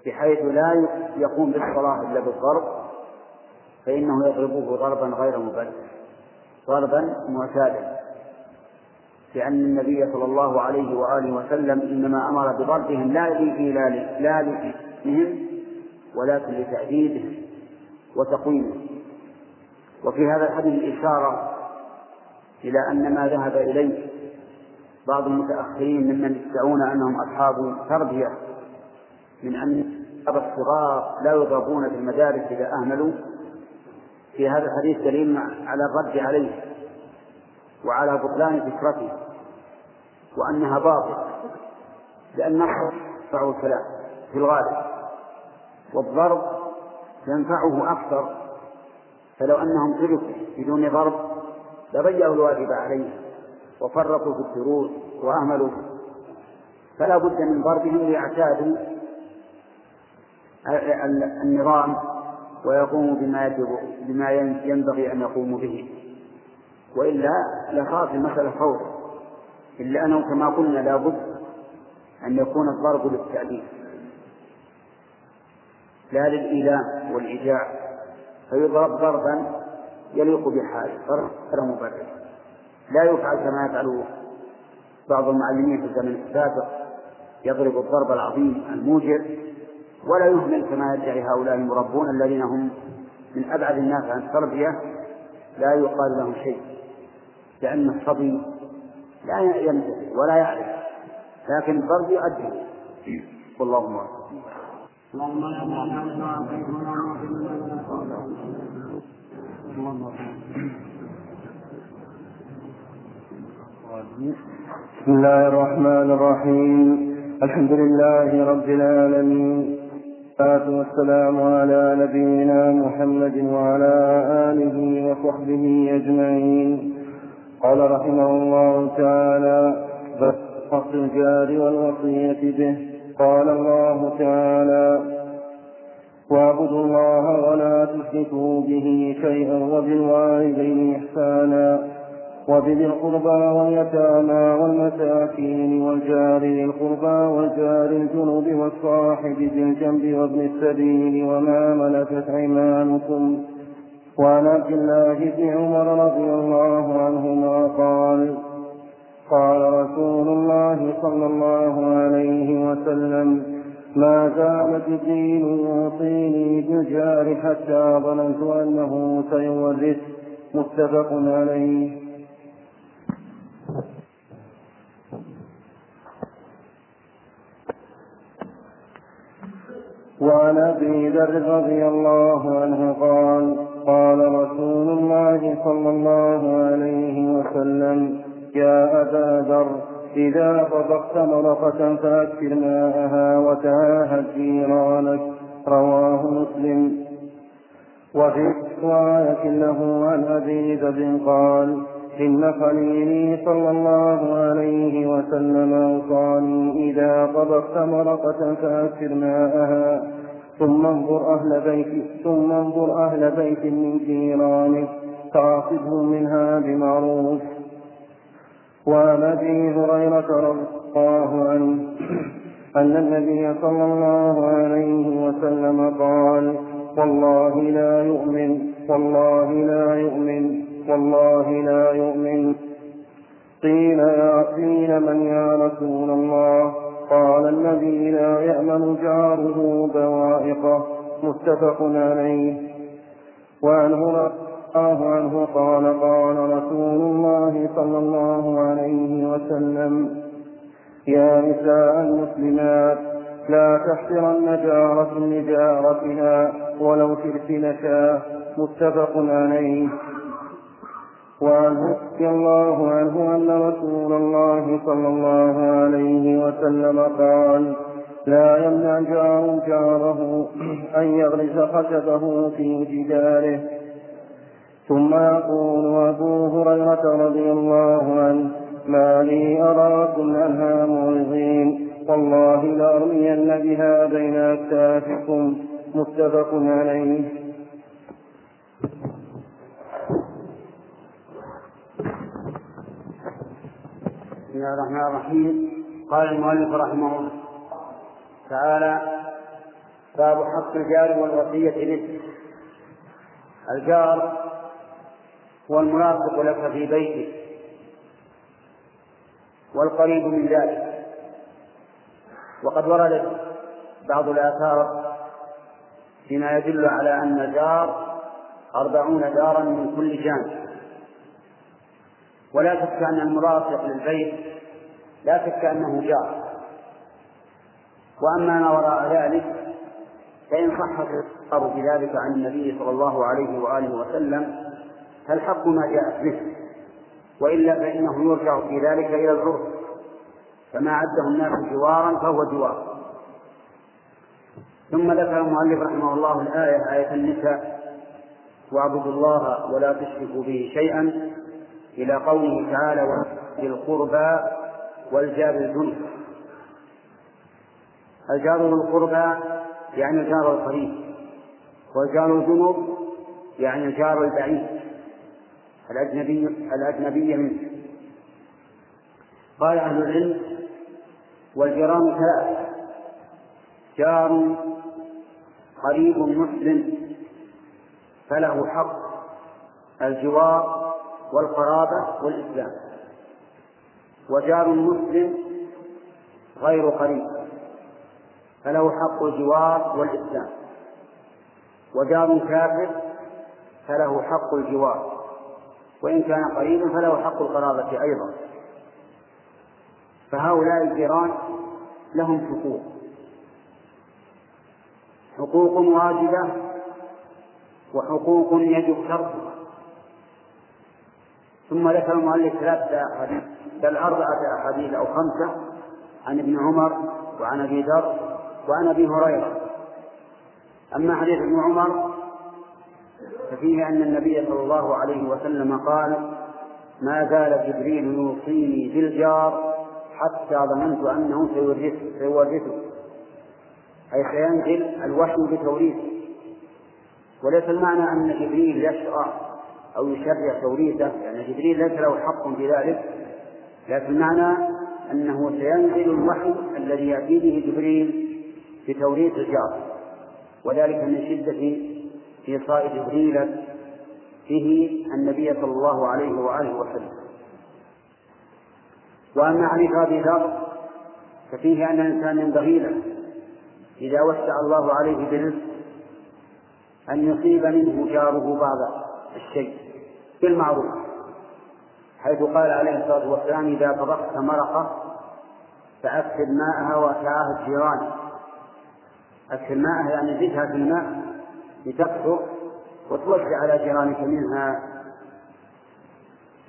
بحيث لا يقوم بالصلاة إلا بالضرب فإنه يضربه ضربا غير مبرح ضربا معتادا. لأن النبي صلى الله عليه وآله وسلم إنما أمر بضربهم لا لا لإثمهم ولكن لتأديبهم وتقويمهم. وفي هذا الحديث إشارة إلى أن ما ذهب إليه بعض المتأخرين ممن يدعون أنهم أصحاب تربية. من أن الصغار لا يضربون في المدارس إذا أهملوا. في هذا الحديث دليل على الرد عليه وعلى بطلان فكرته وأنها باطلة لأن ينفع الكلام في الغالب والضرب ينفعه أكثر فلو أنهم تركوا بدون ضرب لضيعوا الواجب عليه وفرطوا في الدروس وأهملوا. فلا بد من ضربهم ليعتادوا النظام ويقوموا بما يجب بما ينبغي أن يقوموا به. وإلا لصارت المسألة فوضى إلا أنه كما قلنا لابد أن يكون الضرب للتأديب لا للإيلاء والإيجاع. فيضرب ضربا يليق بحاله ضرب غير مبرر. لا يفعل كما يفعل بعض المعلمين في الزمن السابق. يضرب الضرب العظيم الموجب ولا يهمل كما يدعي هؤلاء المربون الذين هم من أبعد الناس عن التربية لا يقال له شيء لأن الصبي لا يمتثل ولا يعرف لكن برضه يؤدي. والله أعلم. اللهم بسم الله الرحمن الرحيم. الحمد لله رب العالمين. والصلاة والسلام على نبينا محمد وعلى آله وصحبه أجمعين. قال رحمه الله تعالى حق الجار والوصية به. قال الله تعالى واعبدوا الله ولا تشركوا به شيئا وبالوالدين إحسانا. وبذي القربى واليتامى والمساكين والجار ذي القربى والجار الجنوب والصاحب ذي الجنب وابن السبيل وما ملكت أيمانكم وعن عبد الله بن عمر رضي الله عنهما قال قال رسول الله صلى الله عليه وسلم ما زال جبريل يوصيني بالجار حتى ظننت أنه سيورث. متفق عليه. وعن أبي ذر رضي الله عنه قال قال رسول الله صلى الله عليه وسلم يا أبا ذر إذا طبقت مرقة فأكثر ماءها وتعاهد جيرانك. رواه مسلم. وفي رواية له عن أبي ذر قال إن خليلي صلى الله عليه وسلم أوصاني إذا طبخت مرقة فأكثر ماءها. ثم انظر أهل بيت ثم انظر أهل بيت من جيرانك فاعصبهم منها بمعروف. وعن أبي هريرة رضي الله عنه أن النبي صلى الله عليه وسلم قال والله لا يؤمن والله لا يؤمن. والله لا يؤمن. قيل يا قيل من يا رسول الله؟ قال الذي لا يأمن جاره بوائقه. متفق عليه. وعنه الله عنه قال قال رسول الله صلى الله عليه وسلم يا نساء المسلمات لا تحقرن جارة لجارتها ولو ترسل متفق عليه. وعنه رضي الله عنه أن رسول الله صلى الله عليه وسلم قال لا يمنع جار جاره أن يغرس خشبه في جداره. ثم يقول أبو هريرة رضي الله عنه ما لي أراكم عنها معرضين. والله لأرمين بها بين أكتافكم. متفق عليه. بسم الله الرحمن الرحيم. قال المؤلف رحمه الله تعالى باب حق الجار والوصية به. الجار هو الملاصق لك في بيتك والقريب من ذلك. وقد وردت بعض الآثار فيما يدل على أن الجار أربعون دارا من كل جانب. ولا شك أن الملاصق للبيت لا شك أنه جار. وأما ما وراء ذلك فإن صح الخبر بذلك عن النبي صلى الله عليه وآله وسلم فالحق ما جاءت به وإلا فإنه يرجع في ذلك إلى العرف فما عده الناس جوارا فهو جوار. ثم ذكر المؤلف رحمه الله الآية آية النساء واعبدوا الله ولا تشركوا به شيئا إلى قوله تعالى وذي القربى والجار الجنب الجار ذو القربى يعني الجار القريب والجار الجنوب يعني الجار البعيد الأجنبي الأجنبي منه. قال أهل العلم والجيران ثلاث جار قريب مسلم فله حق الجوار والقرابة والإسلام. وجار مسلم غير قريب. فله حق الجوار والإسلام. وجار كافر فله حق الجوار. وإن كان قريبا فله حق القرابة أيضا. فهؤلاء الجيران لهم حقوق. حقوق واجبة وحقوق يجب تركها. ثم ذكر المؤلف ثلاثة أحاديث. بل أربعة أحاديث أو خمسة عن ابن عمر وعن أبي ذر وعن أبي هريرة. أما حديث ابن عمر ففيه أن النبي صلى الله عليه وسلم قال ما زال جبريل يوصيني بالجار حتى ظننت أنه سيورثه. أي سينزل الوحي بتوريثه. وليس المعنى أن جبريل يشرع أو يشرع توريثه لأن يعني جبريل ليس له حق في ذلك لكن المعنى أنه سينزل الوحي الذي يأتي به جبريل بتوريث الجار وذلك من شدة إيصاء جبريل به النبي صلى الله عليه وآله وسلم. وأما حديث أبي ذر ففيه أن الإنسان ينبغي له إذا وسع الله عليه برزق أن يصيب منه جاره بعض الشيء بالمعروف حيث قال عليه الصلاة والسلام إذا طبخت مرقة فأكثر ماءها وتعاهد جيرانك أكثر ماءها يعني زدها في الماء لتكثر وتوزع على جيرانك منها.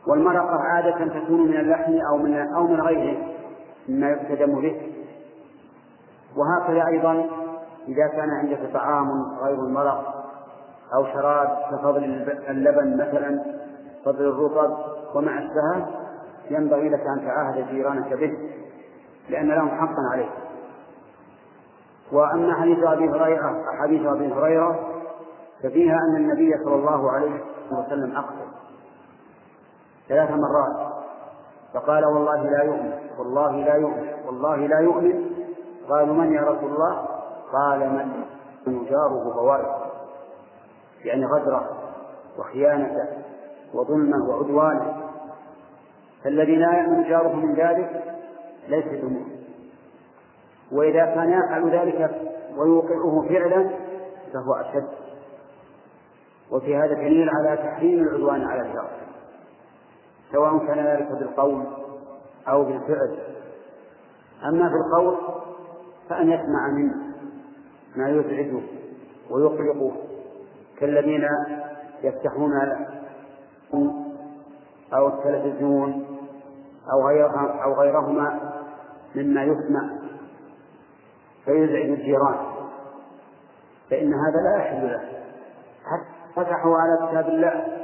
والمرقة عادة تكون من اللحم أو من أو من غيره مما يقتدم به. وهكذا أيضا إذا كان عندك طعام غير المرق أو شراب كفضل اللبن مثلا فضل الرطب ومع السهل ينبغي لك أن تعاهد جيرانك به لأن لهم حقا عليك. وأما حديث أبي هريرة حديث أبي هريرة ففيها أن النبي صلى الله عليه وسلم أقسم ثلاث مرات. فقال والله لا يؤمن والله لا يؤمن والله لا يؤمن. قالوا من يا رسول الله؟ قال من جاره بوائق يعني غدره وخيانته وظلمه وعدوانه. فالذي لا يأمن جاره من ذلك ليس بمؤمن. وإذا كان يفعل ذلك ويوقعه فعلا فهو أشد. وفي هذا دليل على تحريم العدوان على الجار. سواء كان ذلك بالقول أو بالفعل. أما في القول فأن يسمع منه ما يزعجه ويقلقه. كالذين يفتحون أو التلفزيون أو غيرها أو غيرهما مما يسمع فيزعج الجيران. فإن هذا لا يحل له. حتى فتحوا على كتاب الله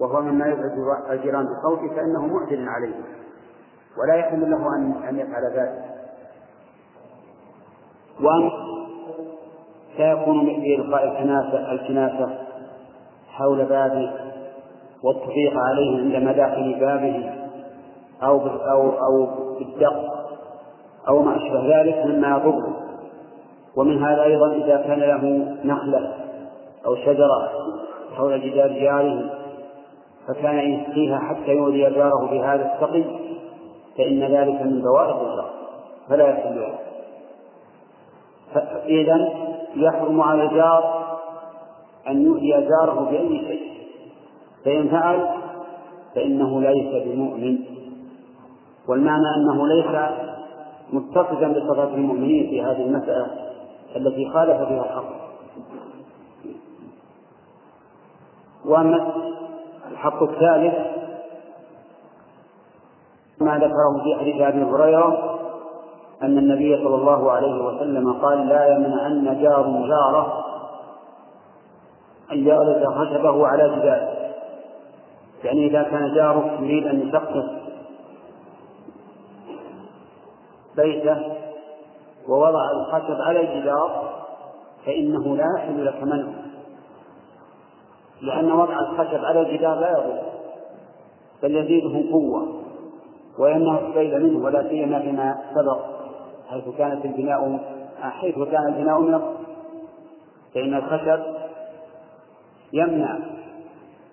وهو مما يزعج الجيران بصوته فإنه معجل عليه. ولا يحل له أن أن يفعل ذلك. وأن سيكون بإلقاء الكناسة الكناسة حول بابه والتضييق عليه عند مداخل بابه أو أو أو بالدق أو ما أشبه ذلك مما يضره ومن هذا أيضا إذا كان له نخلة أو شجرة حول جدار جاره فكان يسقيها حتى يؤذي جاره بهذا السقي فإن ذلك من بوائق الجار فلا يحل له. فإذا يحرم على الجار أن يؤذي جاره بأي شيء. فإن فعل فإنه ليس بمؤمن. والمعنى أنه ليس متصفا بصفات المؤمنين في هذه المسألة التي خالف فيها الحق. وأما الحق الثالث ما ذكره في حديث أبي هريرة أن النبي صلى الله عليه وسلم قال لا يمنعن جار جاره أن يغلق خشبه على جداره يعني إذا كان جارك يريد أن يسقف بيته ووضع الخشب على الجدار فإنه لا يحل لك منعه لأن وضع الخشب على الجدار لا يضر بل يزيده قوة ويمنع السيل منه ولا سيما فيما سبق. حيث كانت البناء حيث كان البناء من فإن الخشب يمنع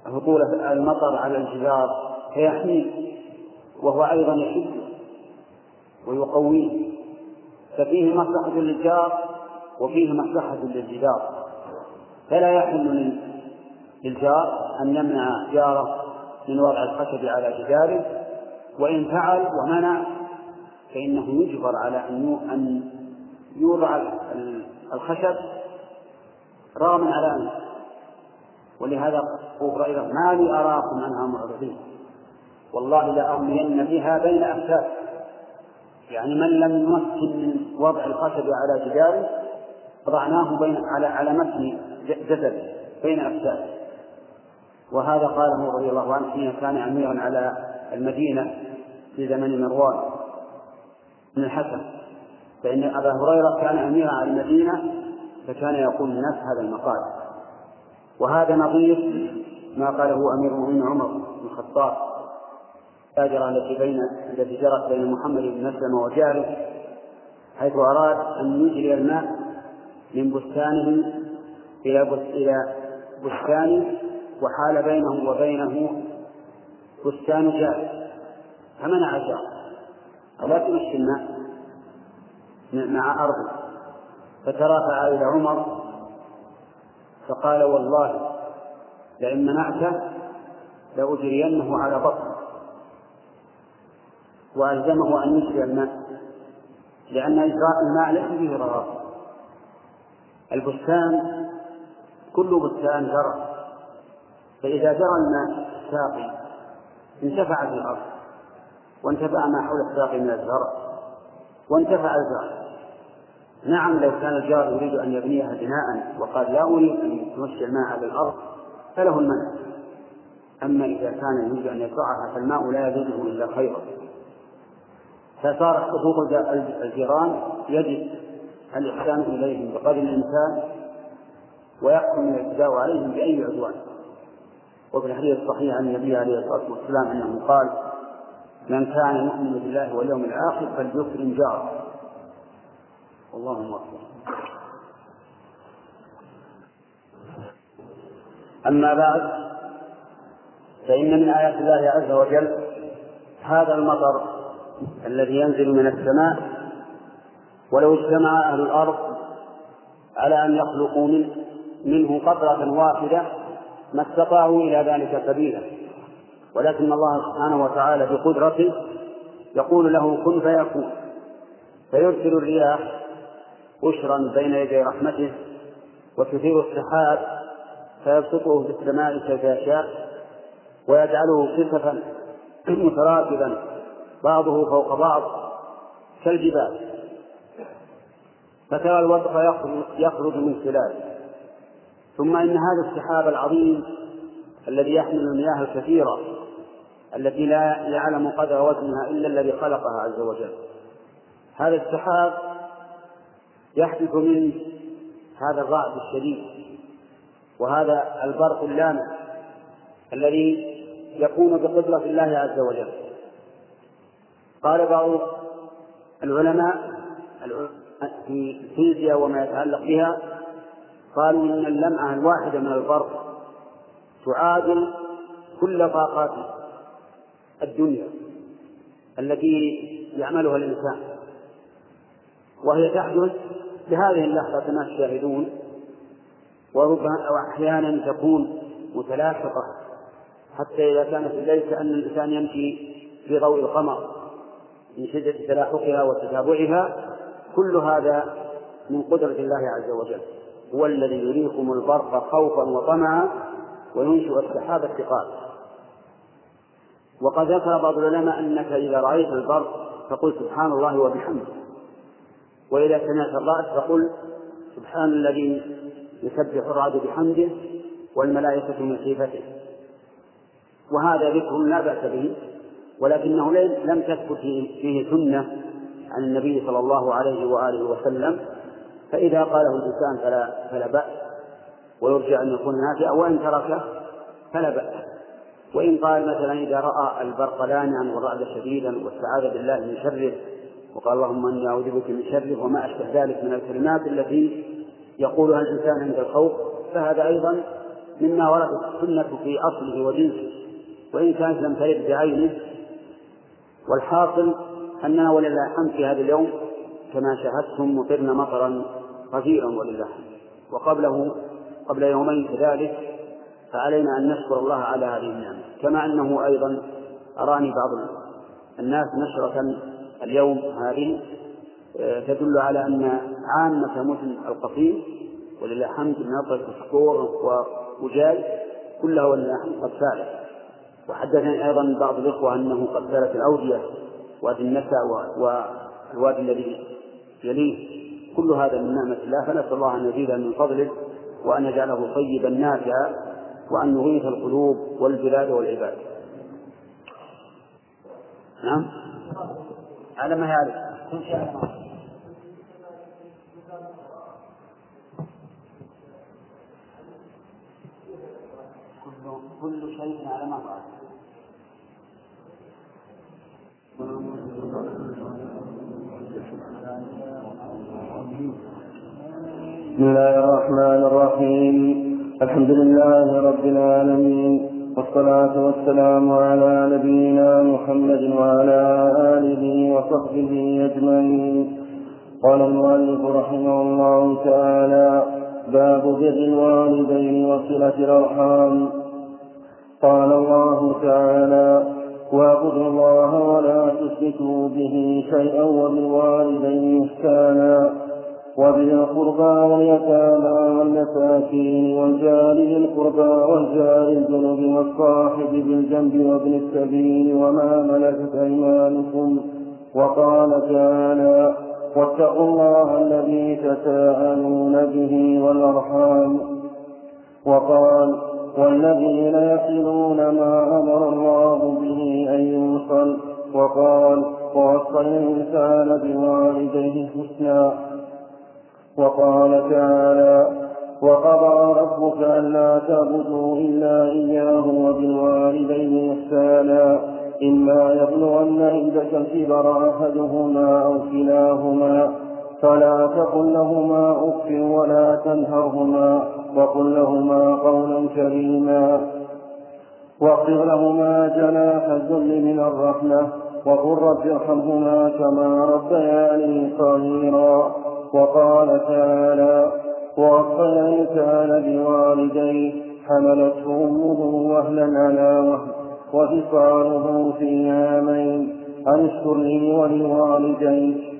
هطول المطر على الجدار فيحميه وهو أيضا يشد ويقويه. ففيه مصلحة للجار وفيه مصلحة للجدار. فلا يحل للجار أن يمنع جاره من وضع الخشب على جداره. وإن فعل ومنع فإنه يجبر على أن يوضع الخشب رغما على أنه ولهذا أبو هريرة ما لي أراكم عنها معرضين والله لأرمين بها بين أفساد يعني من لم يمكن من وضع الخشب على جداره وضعناه بين على على متن جسده بين أفساد وهذا قاله رضي الله عنه حين كان أميرا على المدينة في زمن مروان. بن الحسن فإن أبا هريرة كان أميرا على المدينة فكان يقول الناس هذا المقال. وهذا نظير ما قاله أمير المؤمنين عمر بن الخطاب التاجرة التي بين التي جرت بين محمد بن مسلم وجاره حيث أراد أن يجري الماء من بستانه إلى إلى بستانه وحال بينه وبينه بستان جار فمنع لا تمشي الماء مع أرضه. فترافع إلى عمر فقال والله لئن منعته لأجرينه على بطنه. وألزمه أن يجري الماء لأن إجراء الماء ليس فيه ضرر. البستان كل بستان جرى فإذا جرى الماء الساقي انتفعت الأرض. وانتفع ما حول الساقي من الزرع. وانتفع الزرع. نعم لو كان الجار يريد أن يبنيها بناء وقال لا أريد أن تمشي الماء على الأرض فله المنع. أما إذا كان يريد أن يزرعها فالماء لا يزيده إلا خيرا. فصارت حقوق الجيران يجب الإحسان إليهم بقدر الإنسان ويحكم الاعتداء عليهم بأي عدوان. وفي الحديث الصحيح عن النبي عليه الصلاة والسلام أنه قال من كان يؤمن بالله واليوم الآخر فليكرم جاره اللهم أكبر أما بعد فإن من آيات الله عز وجل هذا المطر الذي ينزل من السماء ولو اجتمع أهل الأرض على أن يخلقوا منه منه قطرة واحدة ما استطاعوا إلى ذلك سبيلا. ولكن الله سبحانه وتعالى بقدرته يقول له كن فيكون. فيرسل الرياح بشرا بين يدي رحمته وتثير السحاب فيبسطه في السماء كيف يشاء ويجعله كسفا متراكبا بعضه فوق بعض كالجبال. فترى الوضع يخرج من خلاله. ثم إن هذا السحاب العظيم الذي يحمل المياه الكثيرة التي لا يعلم قدر وزنها إلا الذي خلقها عز وجل. هذا السحاب يحدث منه هذا الرعد الشديد وهذا البرق اللامع الذي يكون بقدرة الله عز وجل. قال بعض العلماء في الفيزياء وما يتعلق بها قالوا إن اللمعة الواحدة من البرق تعادل كل طاقات الدنيا التي يعملها الإنسان وهي تحدث بهذه اللحظة كما تشاهدون وربما وأحيانا تكون متلاحقة حتى إذا كانت الليل كأن الإنسان يمشي في ضوء القمر من شدة تلاحقها وتتابعها كل هذا من قدرة الله عز وجل. هو الذي يريكم البرق خوفا وطمعا وينشئ السحاب الثقال. وقد ذكر بعض العلماء أنك إذا رأيت البرق فقل سبحان الله وبحمده. وإذا سمعت الرعد فقل سبحان الذي يسبح الرعد بحمده والملائكة من خيفته. وهذا ذكر لا بأس به ولكنه لم تثبت فيه سنة عن النبي صلى الله عليه وآله وسلم. فإذا قاله الإنسان فلا فلا بأس ويرجى أن يكون نافعا وإن تركه فلا بأس. وإن قال مثلا إذا رأى البرق لانعا والرعد شديدا واستعاذ بالله من شره وقال اللهم إني أعوذ بك من شره وما أشبه ذلك من الكلمات التي يقولها الإنسان عند الخوف فهذا أيضا مما وردت السنة في أصله وجنسه وإن كانت لم ترد بعينه والحاصل أننا ولله الحمد في هذا اليوم كما شاهدتم مطرنا مطرا غزيرا ولله الحمد. وقبله قبل يومين كذلك فعلينا أن نشكر الله على هذه النعمة. كما أنه أيضا أراني بعض الناس نشرة اليوم هذه آه، تدل على أن عامة مدن القصيم ولله الحمد نطق وسكور وجاي كلها ولله الحمد قد سالت وحدثني أيضا بعض الإخوة أنه قد سالت الأودية وادي النساء والوادي الذي يليه. كل هذا من نعمة الله فنسأل الله أن يزيد من فضله وأن يجعله طيبا نافعا. وأن يغيث القلوب والبلاد والعباد. نعم؟ على ما يعرف كل شيء على ما كل شيء على ما بسم الله الرحمن الرحيم. الحمد لله رب العالمين والصلاة والسلام على نبينا محمد وعلى آله وصحبه أجمعين. قال المؤلف رحمه الله تعالى باب بر الوالدين وصلة الأرحام. قال الله تعالى واعبدوا الله ولا تشركوا به شيئا وبالوالدين إحسانا. وبذي القربى واليتامى والمساكين والجار ذي القربى والجار الجنب والصاحب بالجنب وابن السبيل وما ملكت أيمانكم وقال تعالى واتقوا الله الذي تساءلون به والأرحام وقال والذين يصلون ما أمر الله به أن يوصل وقال ووصى الإنسان بوالديه حسنا وقال تعالى وقضى ربك ألا تعبدوا إلا إياه وبالوالدين إحسانا. إما يبلغن عندك الكبر أحدهما أو كلاهما فلا تقل لهما أف ولا تنهرهما وقل لهما قولا كريما. واغفر لهما جناح الذل من الرحمة وقل رب ارحمهما كما ربياني صغيرا. وقال تعالى ووصى الإنسان بوالديه حملته أمه وهنا على وهن وفصاله في عامين. أن اشكر لي ولوالديك.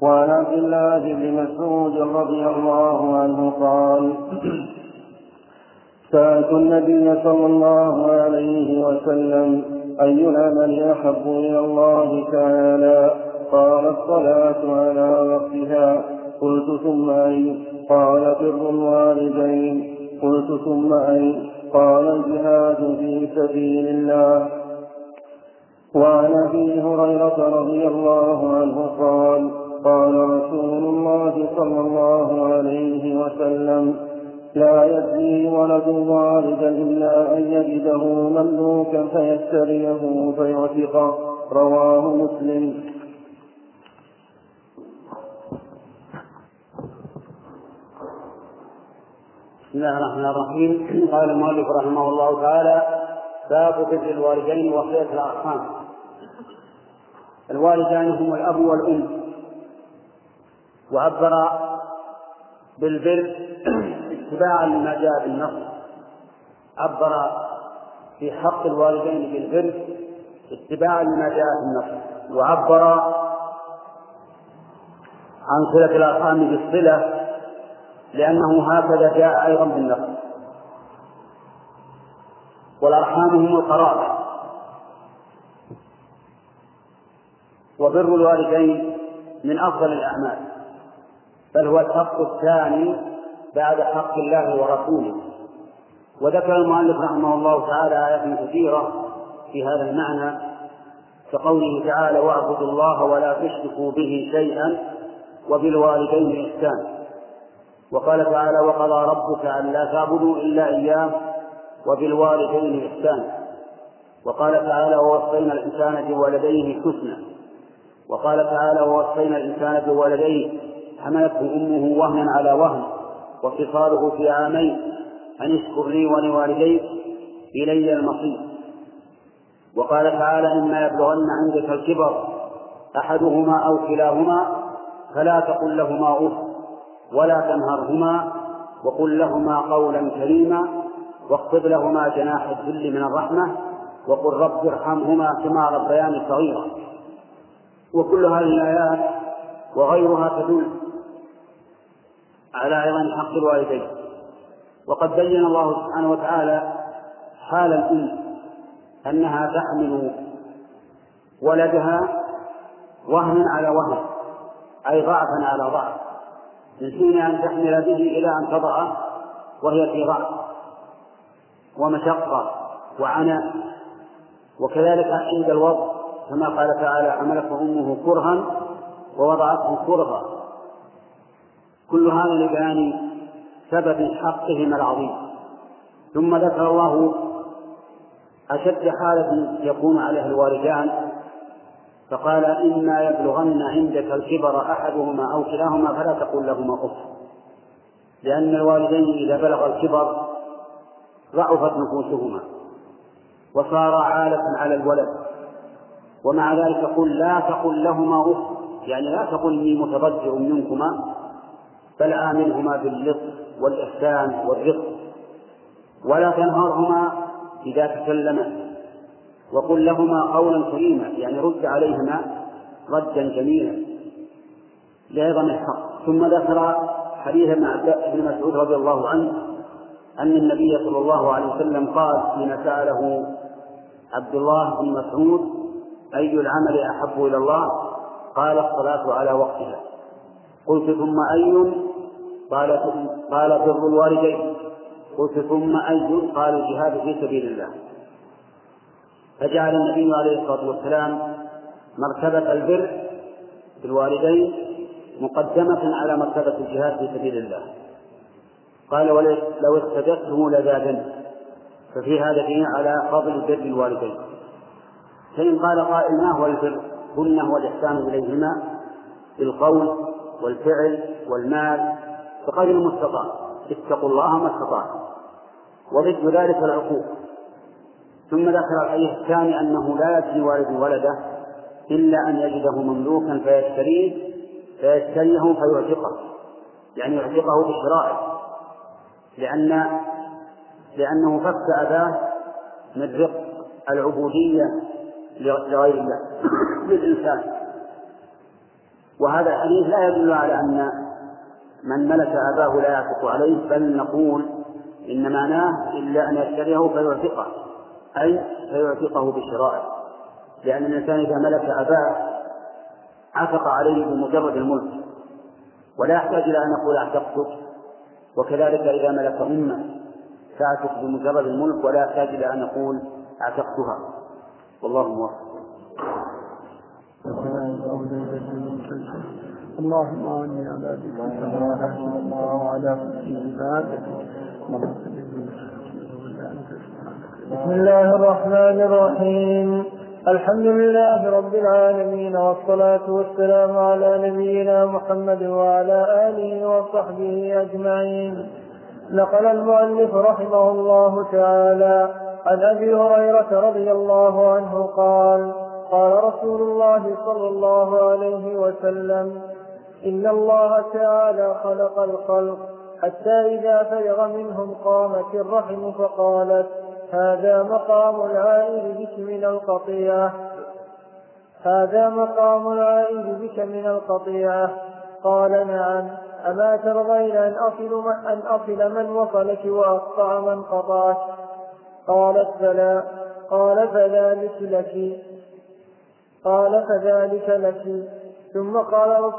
وعن عبد الله بن مسعود رضي الله عنه قال سألت النبي صلى الله عليه وسلم أي العمل أحب إلى الله تعالى؟ قال الصلاة على وقتها قلت ثم أي. قال بر الوالدين. قلت ثم أي. قال الجهاد في سبيل الله. وعن أبي هريرة رضي الله عنه قال قال رسول الله صلى الله عليه وسلم لا يزني ولد والدا إلا أن يجده مملوكا فيشتريه فيعتقه رواه مسلم. بسم الله الرحمن الرحيم. قال المؤلف رحمه الله تعالى باب بر الوالدين وصلة الأرحام. الوالدان هم الأب والأم. وعبر بالبر اتباعا لما جاء بالنص. عبر في حق الوالدين بالبر اتباعا لما جاء في النص وعبر عن صلة الأرحام بالصلة لأنه هكذا جاء أيضا بالنص. والأرحام هم القرابة. وبر الوالدين من أفضل الأعمال بل هو الحق الثاني بعد حق الله ورسوله. وذكر المؤلف رحمه الله تعالى آيات كثيرة في هذا المعنى كقوله تعالى واعبدوا الله ولا تشركوا به شيئا وبالوالدين إحسانا وقال تعالى وقضى ربك ألا تعبدوا إلا إياه وبالوالدين إحسانا وقال تعالى ووصينا الإنسان بولديه حسنا وقال تعالى ووصينا الإنسان بولديه حملته أمه وهنا على وهن وفصاله في عامين أن اشكر لي ولوالديك إلي المصير. وقال تعالى إما يبلغن عندك الكبر أحدهما أو كلاهما فلا تقل لهما أف ولا تنهرهما وقل لهما قولا كريما واخفض لهما جناح الذل من الرحمة وقل رب ارحمهما كما ربياني صغيرا. وكل هذه الآيات وغيرها تدل على عظم حق الوالدين. وقد بين الله سبحانه وتعالى حال الأم أنها تحمل ولدها وهنا على وهن أي ضعفا على ضعف من حين أن تحمل به إلى أن تضع وهي في ضعف ومشقة وعناء وكذلك عند الوضع كما قال تعالى حملته أمه كرها ووضعته كرها. كل هذا لبيان سبب حقهما العظيم. ثم ذكر الله أشد حالة يكون عليها الوالدان فقال إما يبلغن عندك الكبر أحدهما أو كلاهما فلا تقل لهما أف. لأن الوالدين إذا بلغ الكبر ضعفت نفوسهما وصار عالة على الولد ومع ذلك قل لا تقل لهما أف. يعني لا تقل إني متضجر منكما بل آمنهما باللطف والإحسان والرفق. ولا تنهرهما إذا تكلما. وقل لهما قولا كريما يعني رد عليهما ردا جميلا. لعظم الحق. ثم ذكر حديث ابن مسعود رضي الله عنه أن النبي صلى الله عليه وسلم قال حين سأله عبد الله بن مسعود أي العمل أحب إلى الله؟ قال الصلاة على وقتها. قلت ثم أي قال قال بر الوالدين. قلت ثم أي قال الجهاد في سبيل الله. فجعل النبي عليه الصلاة والسلام مرتبة البر بالوالدين مقدمة على مرتبة الجهاد في سبيل الله. قال لو استددته لزادني ففي هذا دين على فضل بر الوالدين. فإن قال قائل ما هو البر؟ قلنا هو الإحسان إليهما بالقول والفعل والمال بقدر المستطاع. اتقوا الله ما استطعتم. وضد ذلك العقوق. ثم ذكر الحديث الثاني أنه لا يجري والد ولده إلا أن يجده مملوكا فيشتريه فيشتريه فيعتقه. يعني يعتقه بشرائه. لأن لأنه فك أباه من رق العبودية لغير الله. للإنسان. وهذا الحديث لا يدل على أن من ملك أباه لا يعتق عليه بل نقول إن معناه إلا أن يشتريه فيعتقه أي فيعتقه بشرائه. لأن الإنسان إذا ملك أباه عتق عليه بمجرد الملك ولا يحتاج إلى أن يقول أعتقتك وكذلك إذا ملك أمة تعتق بمجرد الملك ولا يحتاج إلى أن يقول أعتقتها. والله موفق. اللهم اعني على ذكرك وعلى حسن عبادك بسم الله الرحمن الرحيم. الحمد لله رب العالمين والصلاة والسلام على نبينا محمد وعلى آله وصحبه أجمعين. نقل المؤلف رحمه الله تعالى عن أبي هريرة رضي الله عنه قال قال رسول الله صلى الله عليه وسلم إن الله تعالى خلق الخلق حتى إذا فرغ منهم قامت الرحم فقالت هذا مقام العائد بك من القطيعة هذا مقام العائد بك من القطيعة قال نعم أما ترضين أن أصل من, أن أصل من وصلك وأقطع من قطعك قالت بلى قال فذلك لك قال فذلك لك ثم قال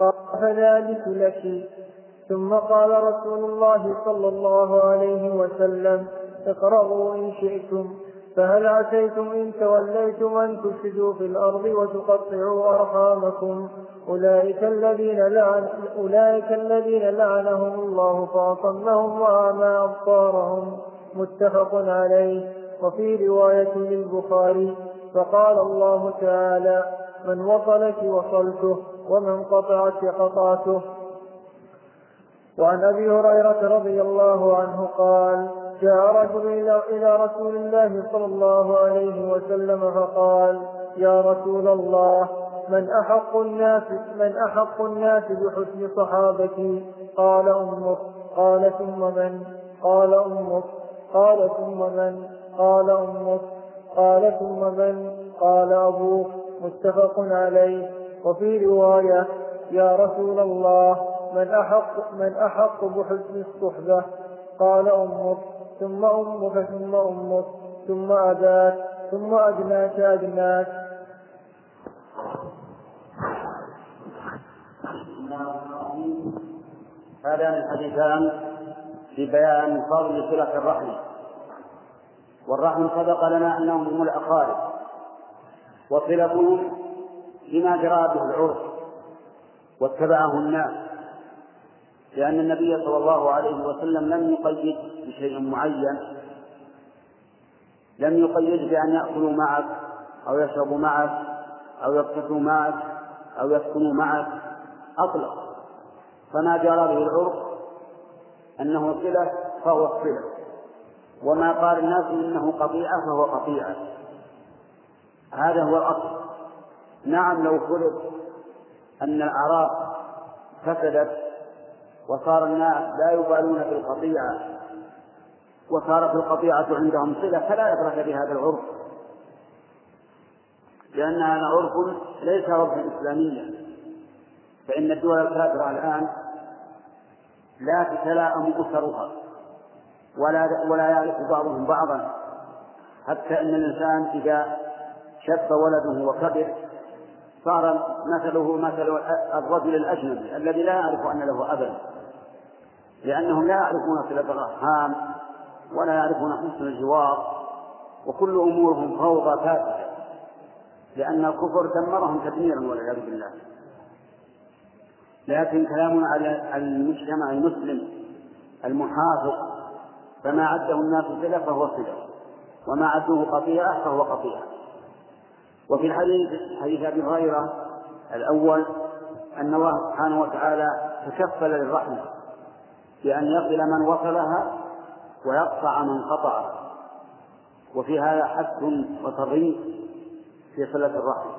قال فذلك لك. ثم قال رسول الله صلى الله عليه وسلم اقرأوا إن شئتم فهل عسيتم إن توليتم أن تفسدوا في الأرض وتقطعوا أرحامكم؟ أولئك الذين لعن أولئك الذين لعنهم الله فأصمهم وأعمى أبصارهم. متفق عليه. وفي رواية للبخاري فقال الله تعالى من وصلك وصلته ومن قطعك قطعته. وعن أبي هريرة رضي الله عنه قال جاء رجل إلى رسول الله صلى الله عليه وسلم فقال يا رسول الله من أحق الناس من أحق الناس بحسن صحابتي؟ قال أمك. قال ثم من؟ قال أمك. قال ثم من؟ قال أمك. قال ثم من؟ قال أبوك. متفق عليه. وفي رواية يا رسول الله من أحق من أحق بحسن الصحبة؟ قال أمك ثم أمك ثم أمك ثم أباك ثم أدناك أدناك هذان الحديثان في بيان فضل صلة الرحم. والرحم سبق لنا أنهم هم الأقارب. وصلتهم بما جرى به العرف واتبعه الناس لأن النبي صلى الله عليه وسلم لم يقيد بشيء معين لم يقيد بأن يأكلوا معك أو يشربوا معك أو يقتصوا معك أو يسكنوا معك أطلق. فما جرى به العرف أنه صلة فهو صلة وما قال الناس إنه قطيعة فهو قطيعة. هذا هو الأصل. نعم لو فرض أن الأعراض فسدت وصار الناس لا يبالون بالقطيعة وصارت القطيعة عندهم صلة فلا يدرك بهذا العرف. لأن هذا عرف ليس عرفا إسلاميا. فإن الدول الكافرة الآن لا تتلاءم أسرها ولا ولا يعرف بعضهم بعضا. حتى أن الإنسان إذا شب ولده وكبر صار مثله مثل الرجل الأجنبي الذي لا يعرف أن له أبا. لأنهم لا يعرفون صلة الأرحام ولا يعرفون حسن الجوار وكل أمورهم فوضى فاسدة. لأن الكفر دمرهم تدميرا والعياذ بالله. لكن كلامنا على المجتمع المسلم المحافظ فما عده الناس صلة فهو صلة وما عدوه قطيعة فهو قطيعة. وفي الحديث حديث أبي هريرة الأول أن الله سبحانه وتعالى تكفل للرحمة بأن يصل من وصلها ويقطع من قطعها وفي هذا حث وترغيب في صلة الرحم.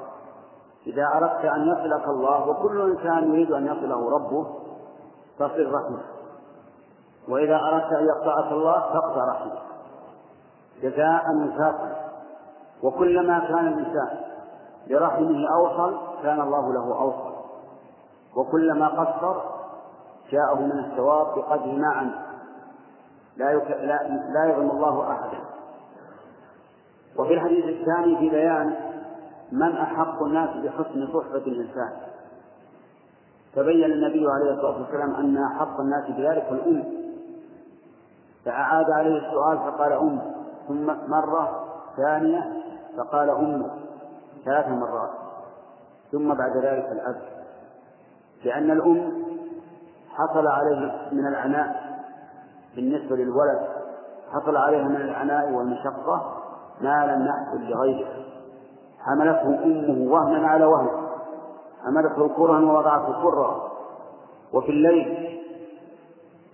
إذا أردت أن يصلك الله وكل إنسان يريد أن يصله ربه فصل رحمه. وإذا أردت أن يقطعك الله فاقطع رحمه. جزاء وفاقا. وكلما كان الإنسان لرحمه أوصل كان الله له أوصل. وكلما قصر جاءه من الثواب بقدر ما لا يك... لا لا يظلم الله أحدا. وفي الحديث الثاني في بيان من أحق الناس بحسن صحبة الإنسان. فبين النبي عليه الصلاة والسلام أن أحق الناس بذلك الأم. فأعاد عليه السؤال فقال أم ثم مرة ثانية فقال أمه ثلاث مرات. ثم بعد ذلك الأب لأن الأم حصل عليه من العناء بالنسبة للولد حصل عليه من العناء والمشقة ما لم يحصل لغيره. حملته أمه وهنا على وهن. حملته كرها ووضعته كرها وفي الليل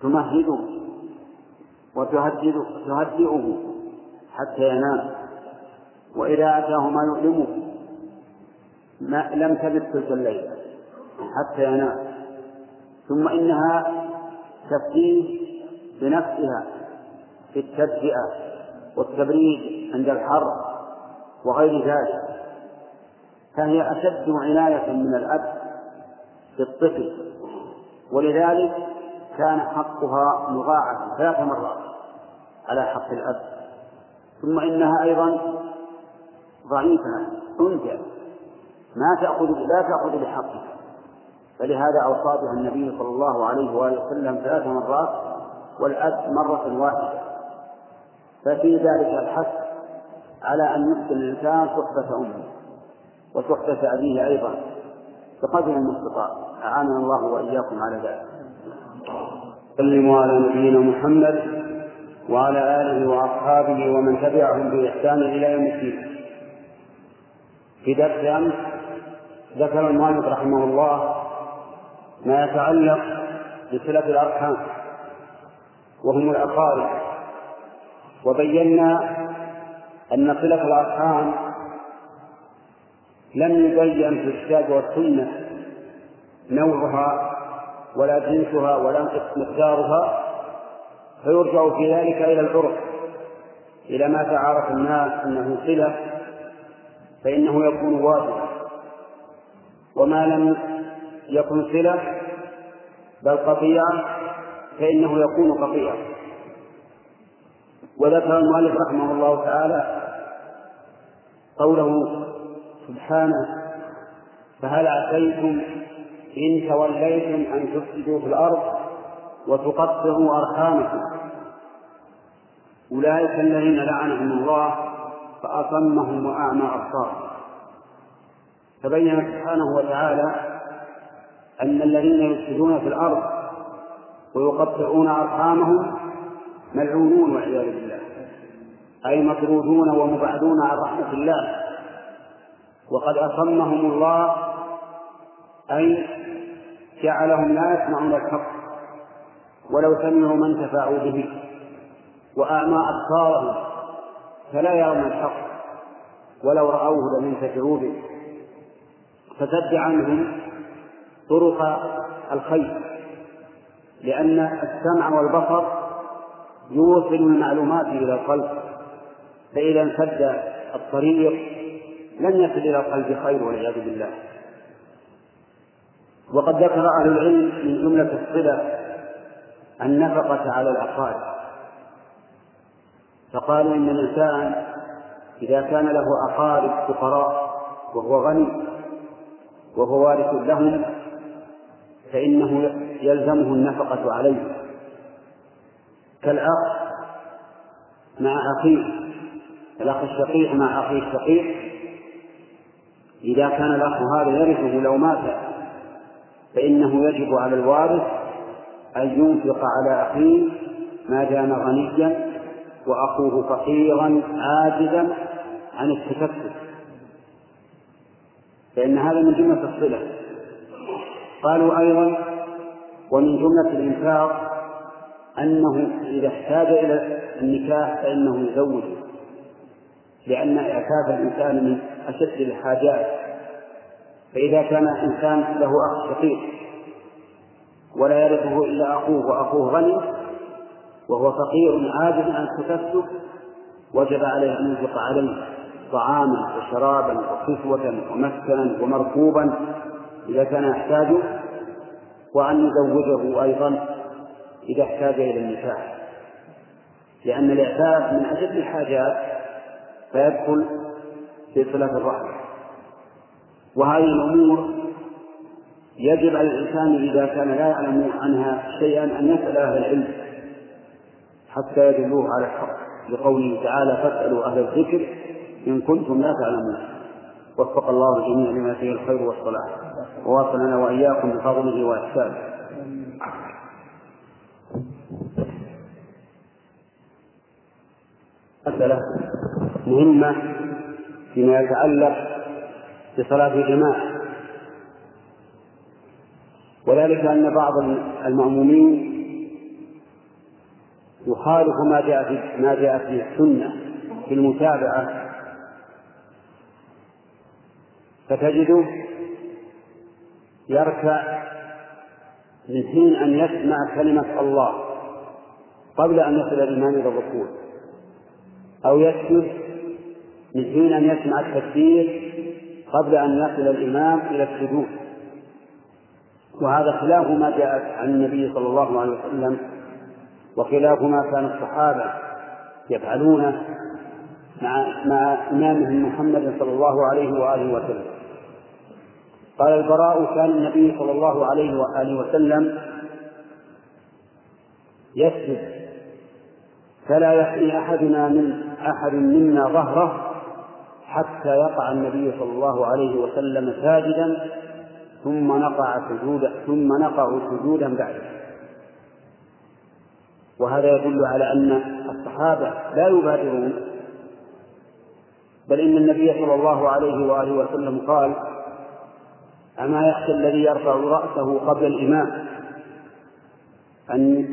تمهده وتهدده تهدئه حتى ينام. وإذا أتاه ما يؤلمه ما لم تبت تلك الليلة حتى ينام. ثم إنها تفتيه بنفسها في التدفئة والتبريد عند الحر وغير ذلك. فهي أشد عناية من الأب بالطفل ولذلك كان حقها مضاعفا ثلاث مرات على حق الأب. ثم إنها أيضا ضعيفة. أنثى ما تأخذ لا تأخذ بحقها فلهذا أوصى بها النبي صلى الله عليه وآله وسلم ثلاث مرات والأب مرة واحدة. ففي ذلك الحث على أن يحسن الإنسان صحبة أمه وصحبة أبيه أيضا بقدر المستطاع. أعاننا الله وإياكم على ذلك. سلموا على نبينا محمد وعلى آله وأصحابه ومن تبعهم بإحسان إلى يوم الدين. في درس أمس ذكر المؤلف رحمه الله ما يتعلق بصلة الأرحام وهم الأقارب. وبينا أن صلة الأرحام لم يبين في الكتاب والسنة نوعها ولا جنسها ولا مقدارها فيرجع في ذلك إلى العرف إلى ما تعارف الناس أنه صلة فإنه يكون واجبا وما لم يكن صلة بل قطيعة فإنه يكون قطيعة. وذكر المؤلف رحمه الله تعالى قوله سبحانه فهل عسيتم إن توليتم أن تفسدوا في الأرض وتقطعوا أرحامكم؟ أولئك الذين لعنهم الله فأصمهم وأعمى أبصارهم. فبين سبحانه وتعالى أن الذين يفسدون في الأرض ويقطعون أرحامهم ملعونون والعياذ بالله أي مطرودون ومبعدون عن رحمة الله. وقد أصمهم الله أي جعلهم لا يسمعون الحق ولو سمعوا ما انتفعوا به وأعمى أبصارهم. فلا يرون الحق ولو رأوه لم ينتفعوا به. فسد عنهم طرق الخير لأن السمع والبصر يوصل المعلومات إلى القلب. فإذا انسد الطريق لن يصل إلى القلب خير والعياذ بالله. وقد ذكر أهل العلم من جملة الصلة النفقة على الأقارب. فقالوا إن الإنسان إذا كان له أقارب فقراء وهو غني وهو وارث لهم فإنه يلزمه النفقة عليه. كالأخ مع أخيه الأخ الشقيق مع أخيه الشقيق. إذا كان الأخ هذا يرثه لو مات فإنه يجب على الوارث أن ينفق على أخيه ما دام غنيا وأخوه فقيرا عاجزا عن التكفل فإن هذا من جملة الصلة. قالوا أيضا ومن جملة الإنفاق أنه إذا احتاج إلى النكاح فإنه يزوج لأن إعفاف الإنسان من أشد الحاجات. فإذا كان إنسان له أخ شقيق ولا يرثه إلا أخوه وأخوه غني وهو فقير عاجز عن التكسب وجب عليه أن ينفق عليه طعاما وشرابا وكسوة ومسكنا ومركوبا إذا كان يحتاج وأن يزوجه أيضا إذا احتاج إلى النكاح لأن الإعفاف من أشد الحاجات فيدخل في صلة الرحمة وهذه الأمور يجب على الإنسان إذا كان لا يعلم عنها شيئا أن يسأل أهل العلم. حتى يدلوه على الحق لقوله تعالى فاسألوا أهل الذكر إن كنتم لا تعلمون. وفق الله الجميع لما فيه الخير والصلاح. وواصلنا وإياكم بفضله وإحسانه. مسألة مهمة فيما يتعلق بصلاة الجماعة. وذلك أن بعض المأمومين يخالف ما جاء في ما جاء في السنة في المتابعة. فتجده يركع من حين أن يسمع كلمة الله قبل أن يصل الإمام إلى الركوع أو يسجد من حين أن يسمع التكبير قبل أن يصل الإمام إلى السجود. وهذا خلاف ما جاء عن النبي صلى الله عليه وسلم وخلاف ما كان الصحابة يفعلونه مع مع إمامهم محمد صلى الله عليه وآله وسلم. قال البراء كان النبي صلى الله عليه وآله وسلم يسجد فلا يحيي أحدنا من أحد منا ظهره حتى يقع النبي صلى الله عليه وسلم ساجدا ثم نقع سجودا ثم نقع سجودا بعده. وهذا يدل على أن الصحابة لا يبادرون. بل إن النبي صلى الله عليه وآله وسلم قال أما يخشى الذي يرفع رأسه قبل الإمام أن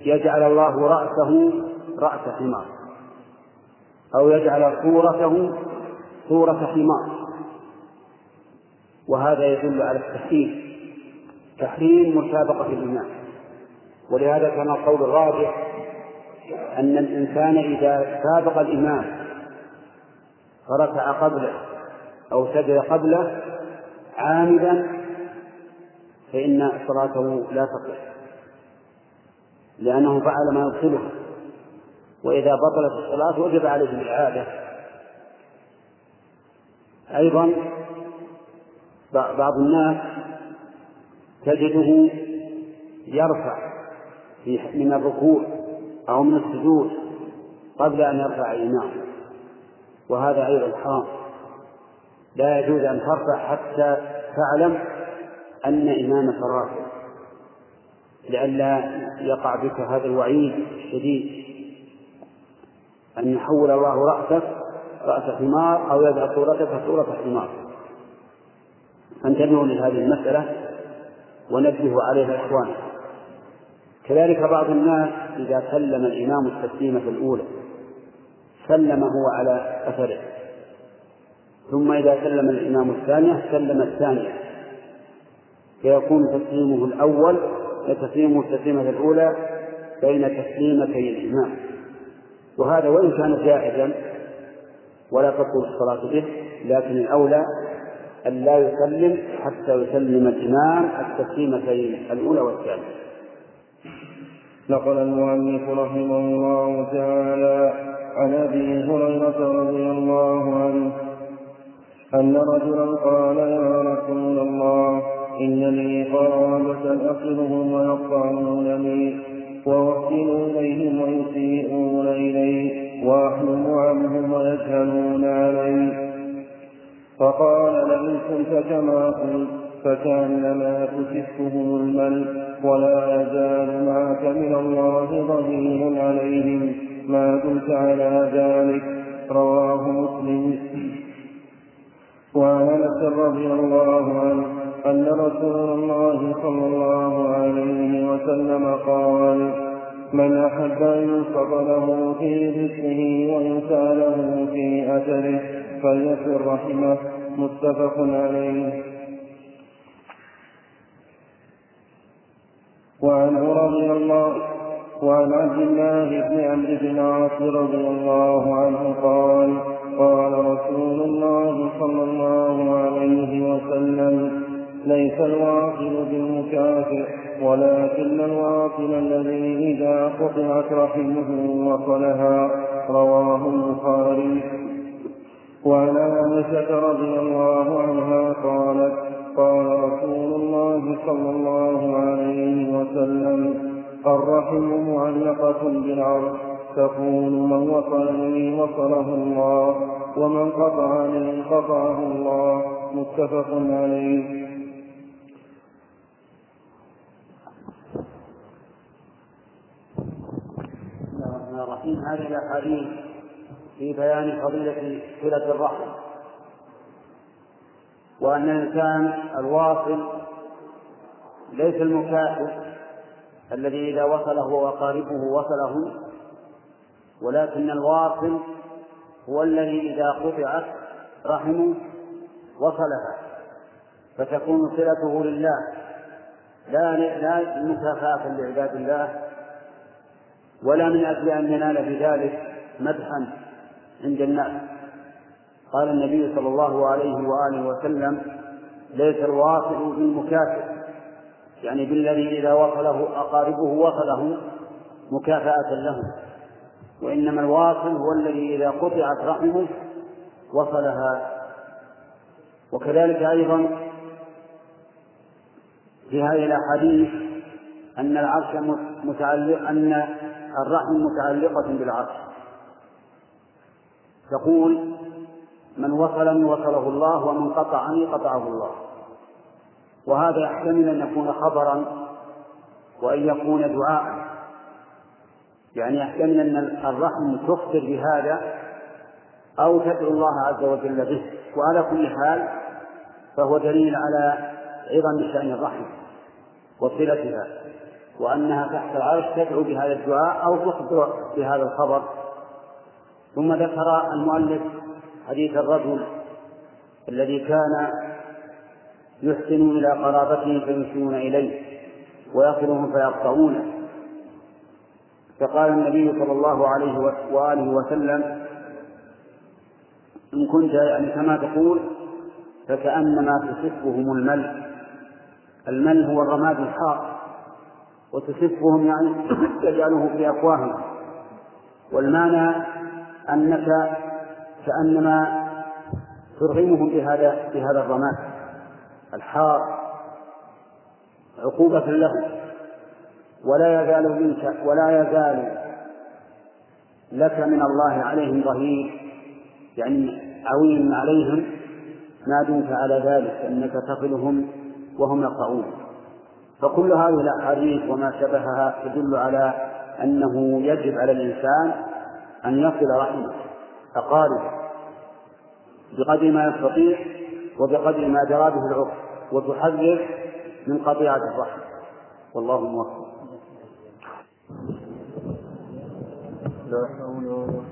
يجعل الله رأسه رأس حمار أو يجعل صورته صورة حمار. وهذا يدل على التحريم تحريم مسابقة الإمام ولهذا كان القول الراجح أن الإنسان إذا سابق الإمام فركع قبله أو سجد قبله عامدا فإن صلاته لا تصح لأنه فعل ما يبطله. وإذا بطلت الصلاة وجب عليه الإعادة. أيضا بعض الناس تجده يرفع من الركوع أو من السجود قبل أن يرفع الإمام وهذا أيضا حرام. لا يجوز أن ترفع حتى تعلم أن إمامك رافع. لئلا يقع بك هذا الوعيد الشديد. أن يحول الله رأسك رأس حمار أو يجعل صورتك صورة حمار. فانتبهوا لهذه المسألة ونبهوا عليها إخوانا كذلك بعض الناس إذا سلم الإمام التسليمة الأولى سلم هو على أثره. ثم إذا سلم الإمام الثانية سلم الثانية. فيكون تسليمه الأول تسليمه التسليمة الأولى بين تسليمتي الإمام. وهذا وإن كان جائزا ولا تطول الصلاة به لكن الأولى أن لا يسلم حتى يسلم الإمام التسليمتين الأولى والثانية. نقل المؤلف رحمه الله تعالى عن أبي هريرة رضي الله عنه أن رجلا قال يا رسول الله ان لي قرابه اقلهم ويقطعونني ووكلوا إليهم ويسيئون إلي واحلم عنهم ويجهلون علي فقال لئن كنت كما قلت فكأنما تكفه المل ولا يزال معك من الله ظهير عليهم. ما دمت على ذلك. رواه مسلم. وعن أنس رضي الله عنه أن رسول الله صلى الله عليه وسلم قال من أحب أن ينصب له في رزقه وينسى له في اثره فليصل رحمه. متفق عليه. وعنه رضي الله وعن عبد الله بن عمرو بن عاص رضي الله عنه قال قال رسول الله صلى الله عليه وسلم ليس الواصل بالمكافئ ولكن الواصل الذي إذا قطعت رحمه وصلها. رواه البخاري. وعن عائشة رضي الله عنها قالت قال رسول الله صلى الله عليه وسلم الرحم معلقة بالعرش تقول من وصلني وصله الله ومن قطعني قطعه الله. متفق عليه. بسم الله الرحمن الرحيم هذه الاحاديث في بيان فضيلة صله الرحم. وأن الإنسان الواصل ليس المكافئ الذي إذا وصله وأقاربه وصله ولكن الواصل هو الذي إذا قطعت رحمه وصلها فتكون صلته لله. لا لا مكافأة لعباد الله ولا من أجل أن ينال بذلك مدحا عند الناس. قال النبي صلى الله عليه وآله وسلم ليس الواصل بالمكافئ يعني بالذي إذا وصله أقاربه وصله مكافأة له. وإنما الواصل هو الذي إذا قطعت رحمه وصلها. وكذلك أيضا في هذه الأحاديث أن العرش متعلق أن الرحم متعلقة بالعرش. تقول من وصلني وصله الله ومن قطعني قطعه الله. وهذا يحتمل أن يكون خبرا وأن يكون دعاء. يعني يحتمل أن الرحم تخبر بهذا أو تدعو الله عز وجل به. وعلى كل حال فهو دليل على عظم شأن الرحم وصلتها. وأنها تحت العرش تدعو بهذا الدعاء أو تخبر بهذا الخبر. ثم ذكر المؤلف حديث الرجل الذي كان يحسنوا إلى قرابتهم فيمشون إليه ويصلهم فيقطعونه فقال النبي صلى الله عليه وآله وسلم إن كنت يعني كما تقول فكأنما تصفهم المل المل هو الرماد الحار وتصفهم يعني تجعله في أفواههم. والمعنى أنك كأنما ترغمهم بهذا بهذا الرماد. الحار عقوبة لهم. ولا يزال منك ولا يزال لك من الله عليهم ظهير يعني عوين عليهم ما دمت على ذلك أنك تصلهم وهم يقطعون فكل هذه الأحاديث وما شبهها تدل على أنه يجب على الإنسان أن يصل رحمه. أقاربه بقدر ما يستطيع وبقدر ما جرى به العرف وتحذر من قطيعة الرحم. والله موفق. لا حول ولا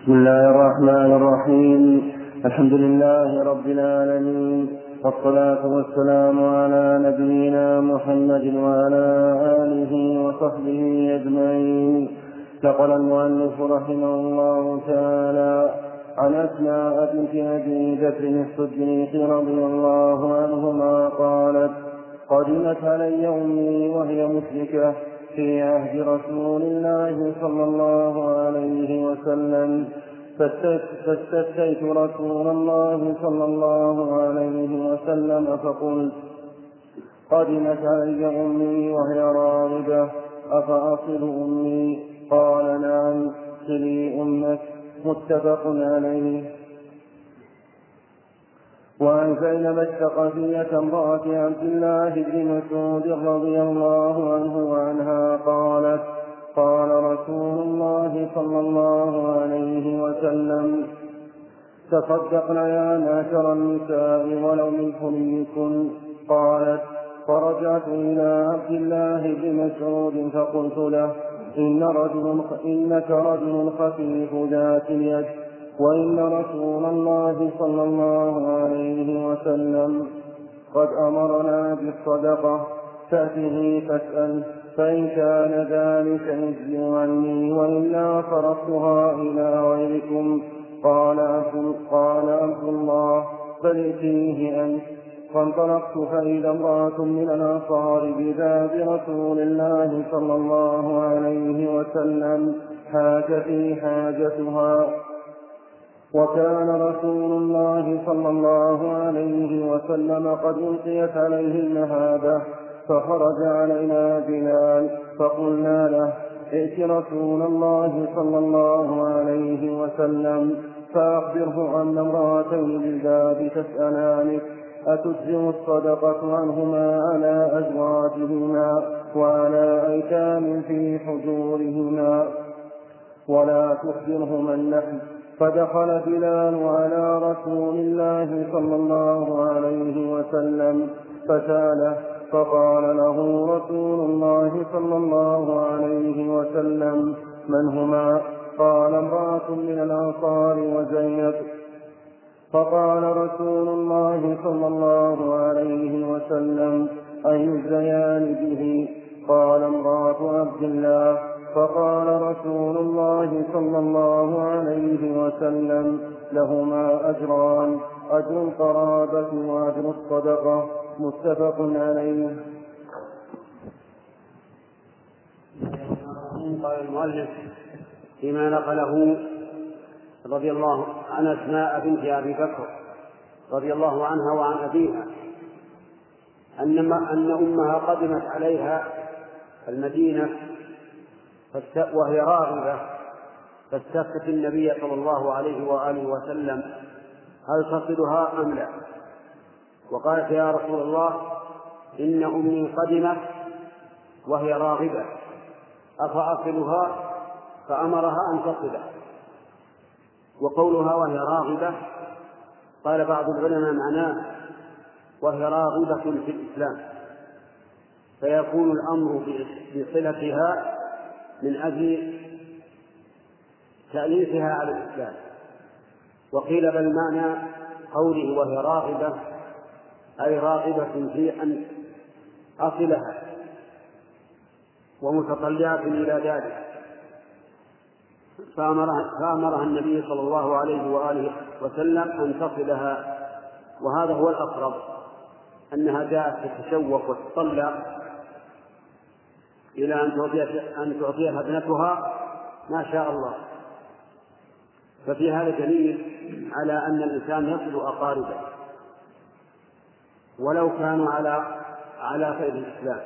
بسم الله الرحمن الرحيم. الحمد لله رب العالمين. والصلاة والسلام على نبينا محمد وعلى آله وصحبه أجمعين. نقل المؤلف رحمه الله تعالى عن أسماء بنت أبي بكر الصديق رضي الله عنهما قالت قدمت علي أمي وهي مشركة في عهد رسول الله صلى الله عليه وسلم. فاستفتيت رسول الله صلى الله عليه وسلم فقلت قدمت علي أمي وهي راغبة أفأصل أمي؟ قال نعم صلي أمك. متفق عليه. وعن زينب الثقفية امرأة عبد الله بن مسعود رضي الله عنه وعنها قالت قال رسول الله صلى الله عليه وسلم تصدقن يا معشر النساء ولو من حليكن قالت فرجعت إلى عبد الله بن مسعود فقلت له إن رجل إنك رجل خفيف ذات اليد وإن رسول الله صلى الله عليه وسلم قد أمرنا بالصدقة فأته فاسأل فإن كان ذلك يجزي عني وإلا فرضتها إلى غيركم. قال عبد قال عبد الله بل ائتيه أنت فانطلقت فإذا امرأة من الأنصار بباب رسول الله صلى الله عليه وسلم حاجتي حاجتها وكان رسول الله صلى الله عليه وسلم قد ألقيت عليه المهابة فخرج علينا بلال فقلنا له ائت رسول الله صلى الله عليه وسلم فأخبره أن امرأتين بالباب تسألانك أتجزم الصدقة عنهما على أزواجهما وعلى أيتام في حجورهما؟ ولا تخبرهما النحل فدخل بلال على رسول الله صلى الله عليه وسلم فسأله فقال له رسول الله صلى الله عليه وسلم من هما؟ قال امرأة من الأنصار وزينب. فقال رسول الله صلى الله عليه وسلم أي الزيان به؟ قال امرأة عبد الله. فقال رسول الله صلى الله عليه وسلم لهما أجران أجر القرابة وأجر الصدقة. متفق عليه. قال المؤلف فيما نقله رضي الله عن أسماء بنت أبي بكر رضي الله عنها وعن أبيها أن أن أمها قدمت عليها المدينة وهي راغبة فاستفتت النبي صلى الله عليه وآله وسلم هل تصلها أم لا. وقالت يا رسول الله إن أمي قدمت وهي راغبة أفأصلها؟ فأمرها أن تصله وقولها وهي راغبة قال بعض العلماء معناه وهي راغبة في الإسلام. فيكون الأمر بصلتها من أجل تأليفها على الإسلام. وقيل بل معنى قوله وهي راغبة أي راغبة في أن أصلها ومتطلعة إلى ذلك. فأمرها, فأمرها النبي صلى الله عليه وآله وسلم أن تصلها وهذا هو الأقرب أنها جاءت تتشوق وتتطلع إلى أن تعطيها أن تعطيها ابنتها ما شاء الله. ففي هذا دليل على أن الإنسان يصل أقاربه. ولو كانوا على على خير الإسلام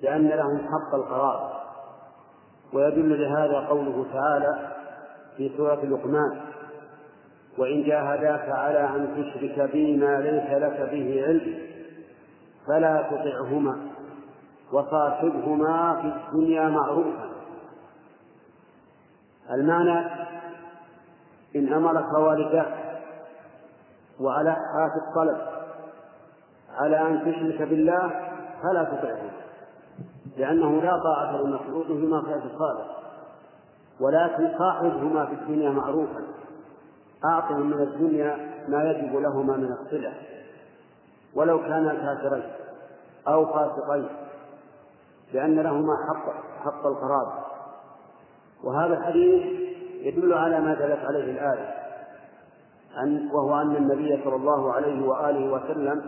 لأن لهم حق القرار. ويدل لهذا قوله تعالى في سورة لقمان وإن جاهداك على أن تشرك بي ما ليس لك به علم فلا تطعهما وصاحبهما في الدنيا معروفا. المعنى إن أمرك والداك وعلى حافظ الطلب. على أن تشرك بالله فلا تطعهما لأنه لا طاعة للمخلوق في معصية الخالق ولكن صاحبهما في الدنيا معروفا. أعطهم من الدنيا ما يجب لهما من الصلة. ولو كانا كافرين أو فاسقين لأن لهما حق حق القرابة وهذا الحديث يدل على ما دلت عليه الآية أن وهو أن النبي صلى الله عليه وآله وسلم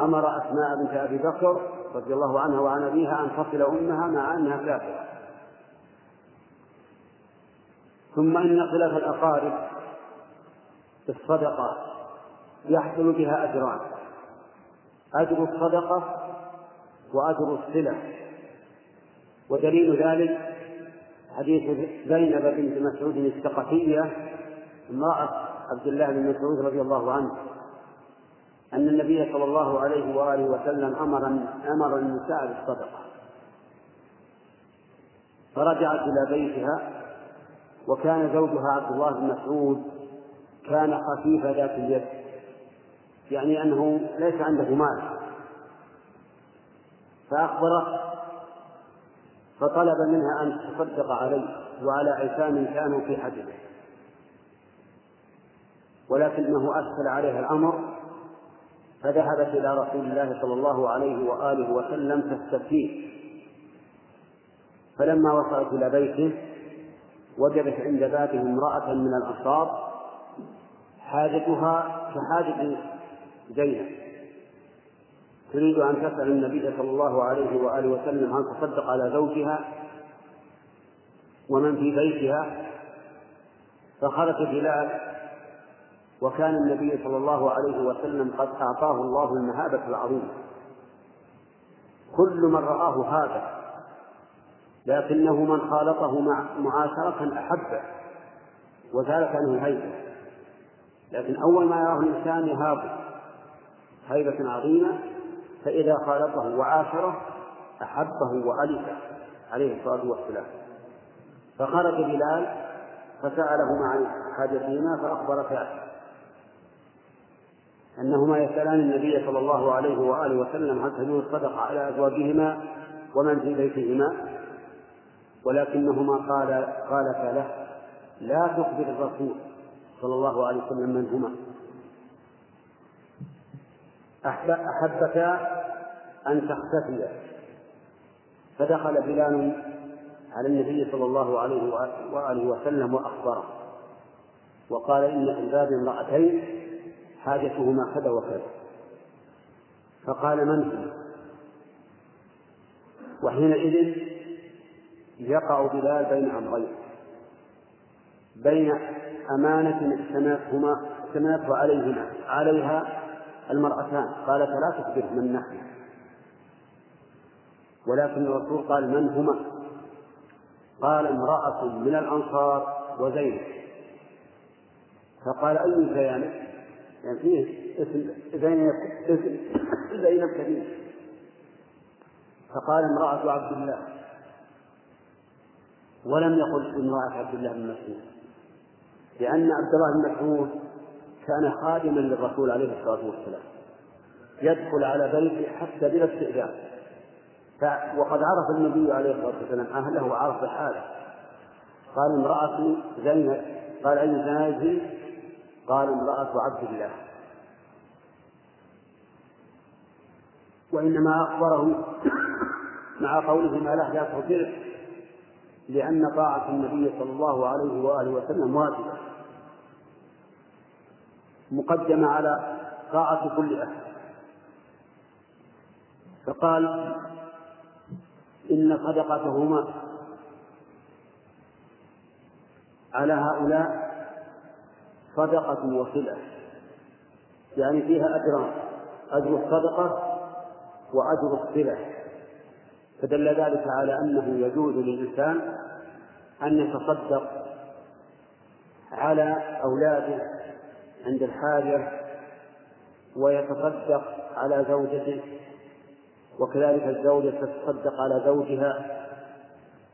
أمر أسماء بنت أبي بكر رضي الله عنها وعن أبيها أن تصل أمها مع أنها كافرة. ثم إن صلة الأقارب بالصدقة يحصل بها أجران. أجر الصدقة وأجر الصلة ودليل ذلك حديث زينب بنت مسعود الثقفية امرأة عبد الله بن مسعود رضي الله عنه. أن النبي صلى الله عليه وآله وسلم أمر أمر النساء بالصدقة. فرجعت إلى بيتها وكان زوجها عبد الله بن مسعود كان خفيف ذات اليد يعني أنه ليس عنده مال. فأخبرت فطلب منها أن تصدق عليه وعلى أيتام كانوا في حجره ولكنه أسهل عليها الأمر فذهبت إلى رسول الله صلى الله عليه وآله وسلم تستفتيه فلما وصلت إلى بيته وجدت عند بابه امرأة من الأنصار حاجتها كحاجة زينب. تريد أن تسأل النبي صلى الله عليه وآله وسلم أن تصدق على زوجها ومن في بيتها؟ فخرج بلال وكان النبي صلى الله عليه وسلم قد أعطاه الله المهابة العظيمة. كل من رآه هذا لكنه من خالطه مع معاشرة أحبه وزالت عنه الهيبة لكن أول ما يراه الإنسان يهابه هيبة عظيمة فإذا خالطه وعاشره أحبه وألفه عليه الصلاة والسلام. فخرج بلال فسأله عن حاجتهما فأخبر كافر أنهما يسألان النبي صلى الله عليه وآله وسلم هل تجوز الصدقة على أزواجهما ومن في بيتهما ولكنهما قال قالتا له لا تخبر الرسول صلى الله عليه وسلم من هما أحبتا أن تختفيا فدخل بلال على النبي صلى الله عليه وآله وسلم وأخبره وقال إن في الباب امرأتين حاجتهما كذا وكذا. فقال من هي وحينئذ يقع بلال بين أمرين. بين أمانة اجتمعتهما اجتمعته عليهما. عليها المرأتان. قالت لا تخبر من نحن. ولكن الرسول قال من هما؟ قال امرأة من الأنصار وزينب فقال أي زينب يعني فيه اسم زينب اسم زينب كبير. فقال امرأة عبد الله ولم يقل امرأة عبد الله بن مسعود لأن عبد الله بن مسعود كان خادما للرسول عليه الصلاة والسلام يدخل على بيته حتى بلا استئذان. وقد عرف النبي عليه الصلاة والسلام أهله وعرف حاله. قال امرأة زينب قال أي زينب؟ قال امرأة عبد الله. وإنما أخبره مع قوله ما له لا تطيع لأن طاعة النبي صلى الله عليه وآله وسلم واجبة. مقدمة على طاعة كل أحد فقال إن صدقتهما على هؤلاء صدقة وصلة. يعني فيها أجران أجر الصدقة وأجر الصلة. فدل ذلك على أنه يجوز للإنسان أن يتصدق على أولاده عند الحاجة ويتصدق على زوجته وكذلك الزوجة تتصدق على زوجها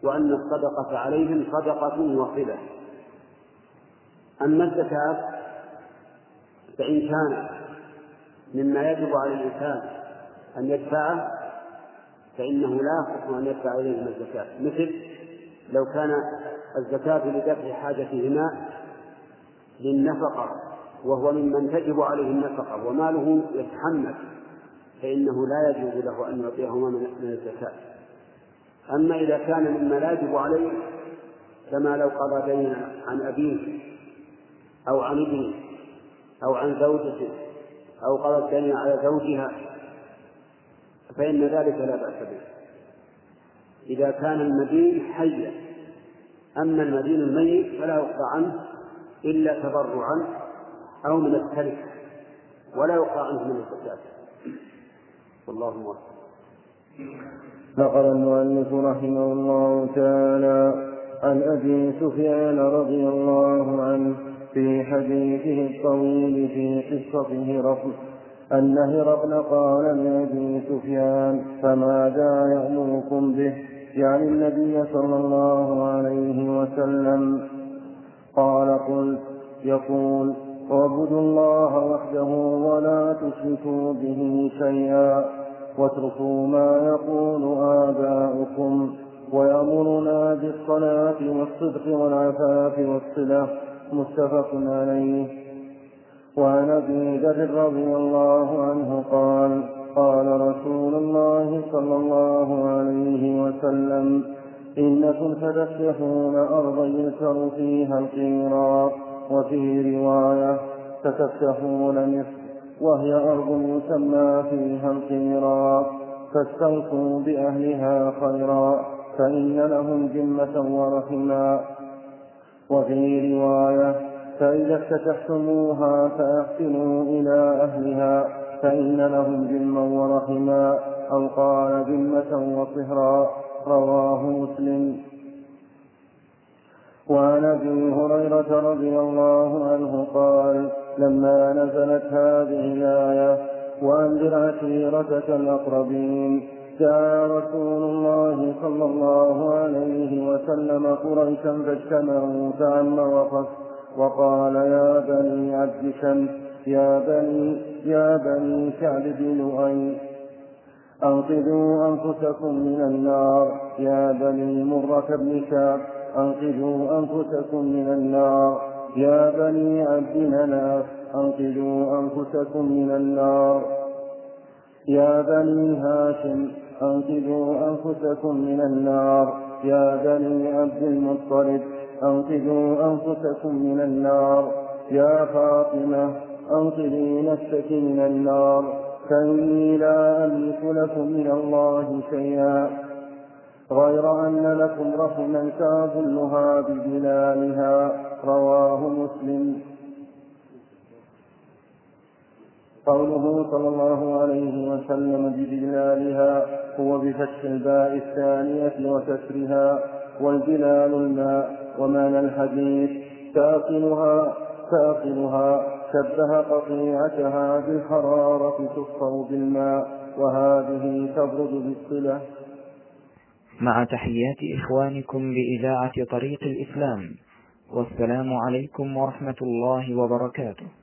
وأن الصدقة عليهم صدقة وصلة. أما الزكاة فإن كان مما يجب على الإنسان أن يدفعه فإنه لا يصح أن يدفع إليهما الزكاة. مثل لو كان الزكاة لدفع حاجتهما للنفقة وهو ممن تجب عليه النفقة وماله يتحمل فإنه لا يجوز له أن يعطيهما من الزكاة. أما إذا كان مما لا يجب عليه كما لو قضى دينا عن أبيه أو عن ابنه أو عن زوجته أو قضى الدين على زوجها فإن ذلك لا بأس به. إذا كان المدين حيا أما المدين الميت فلا يقطع عنه إلا تبرعا أو من التركة ولا يقطع عنه من الزكاة. والله موفق. نقل المؤلف رحمه الله تعالى عن أبي سفيان رضي الله عنه في حديثه الطويل في قصته رفض أن هرقل قال لأبي سفيان فماذا يأمركم به؟ يعني النبي صلى الله عليه وسلم. قال قلت يقول اعبدوا الله وحده ولا تشركوا به شيئا واتركوا ما يقول آباؤكم ويأمرنا بالصلاة والصدق والعفاف والصلة. متفق عليه. وعن أبي ذر رضي الله عنه قال قال رسول الله صلى الله عليه وسلم إنكم ستفتحون ارضا يذكر فيها القيراط وفي رواية ستفتحون مصر وهي أرض يسمى فيها القيراط فاستوصوا بأهلها خيرا فإن لهم ذمه ورحما وفي رواية فإذا افتتحتموها فأحسنوا إلى أهلها فإن لهم ذما ورحما أو قال ذمة وصهرا رواه مسلم. وعن أبي هريرة رضي الله عنه قال لما نزلت هذه الآية وانذر عشيرتك الأقربين جاء رسول الله صلى الله عليه وسلم قريشا فاجتمعوا فعم وخف وقال يا بني عبد شمس يا بني يا بني كعب بن لؤي أنقذوا أنفسكم من النار. يا بني مرة بن كعب أنقذوا أنفسكم من النار. يا بني عبد مناف أنقذوا أنفسكم من النار. يا بني هاشم أنقذوا أنفسكم من النار. يا بني عبد المطلب أنقذوا أنفسكم من النار. يا فاطمة أنقذي نفسك من النار. فإني لا أملك لكم من الله شيئا. غير أن لكم رحما سأظلها بجلالها. رواه مسلم. قوله صلى الله عليه وسلم بجلالها هو بفتح الباء الثانية وكسرها والجلال الماء ومعنى الحديث تاكلها تاكلها شبه قطيعتها بالحرارة تصفر بالماء وهذه تبرد بالصلة. مع تحيات إخوانكم بإذاعة طريق الإسلام والسلام عليكم ورحمة الله وبركاته.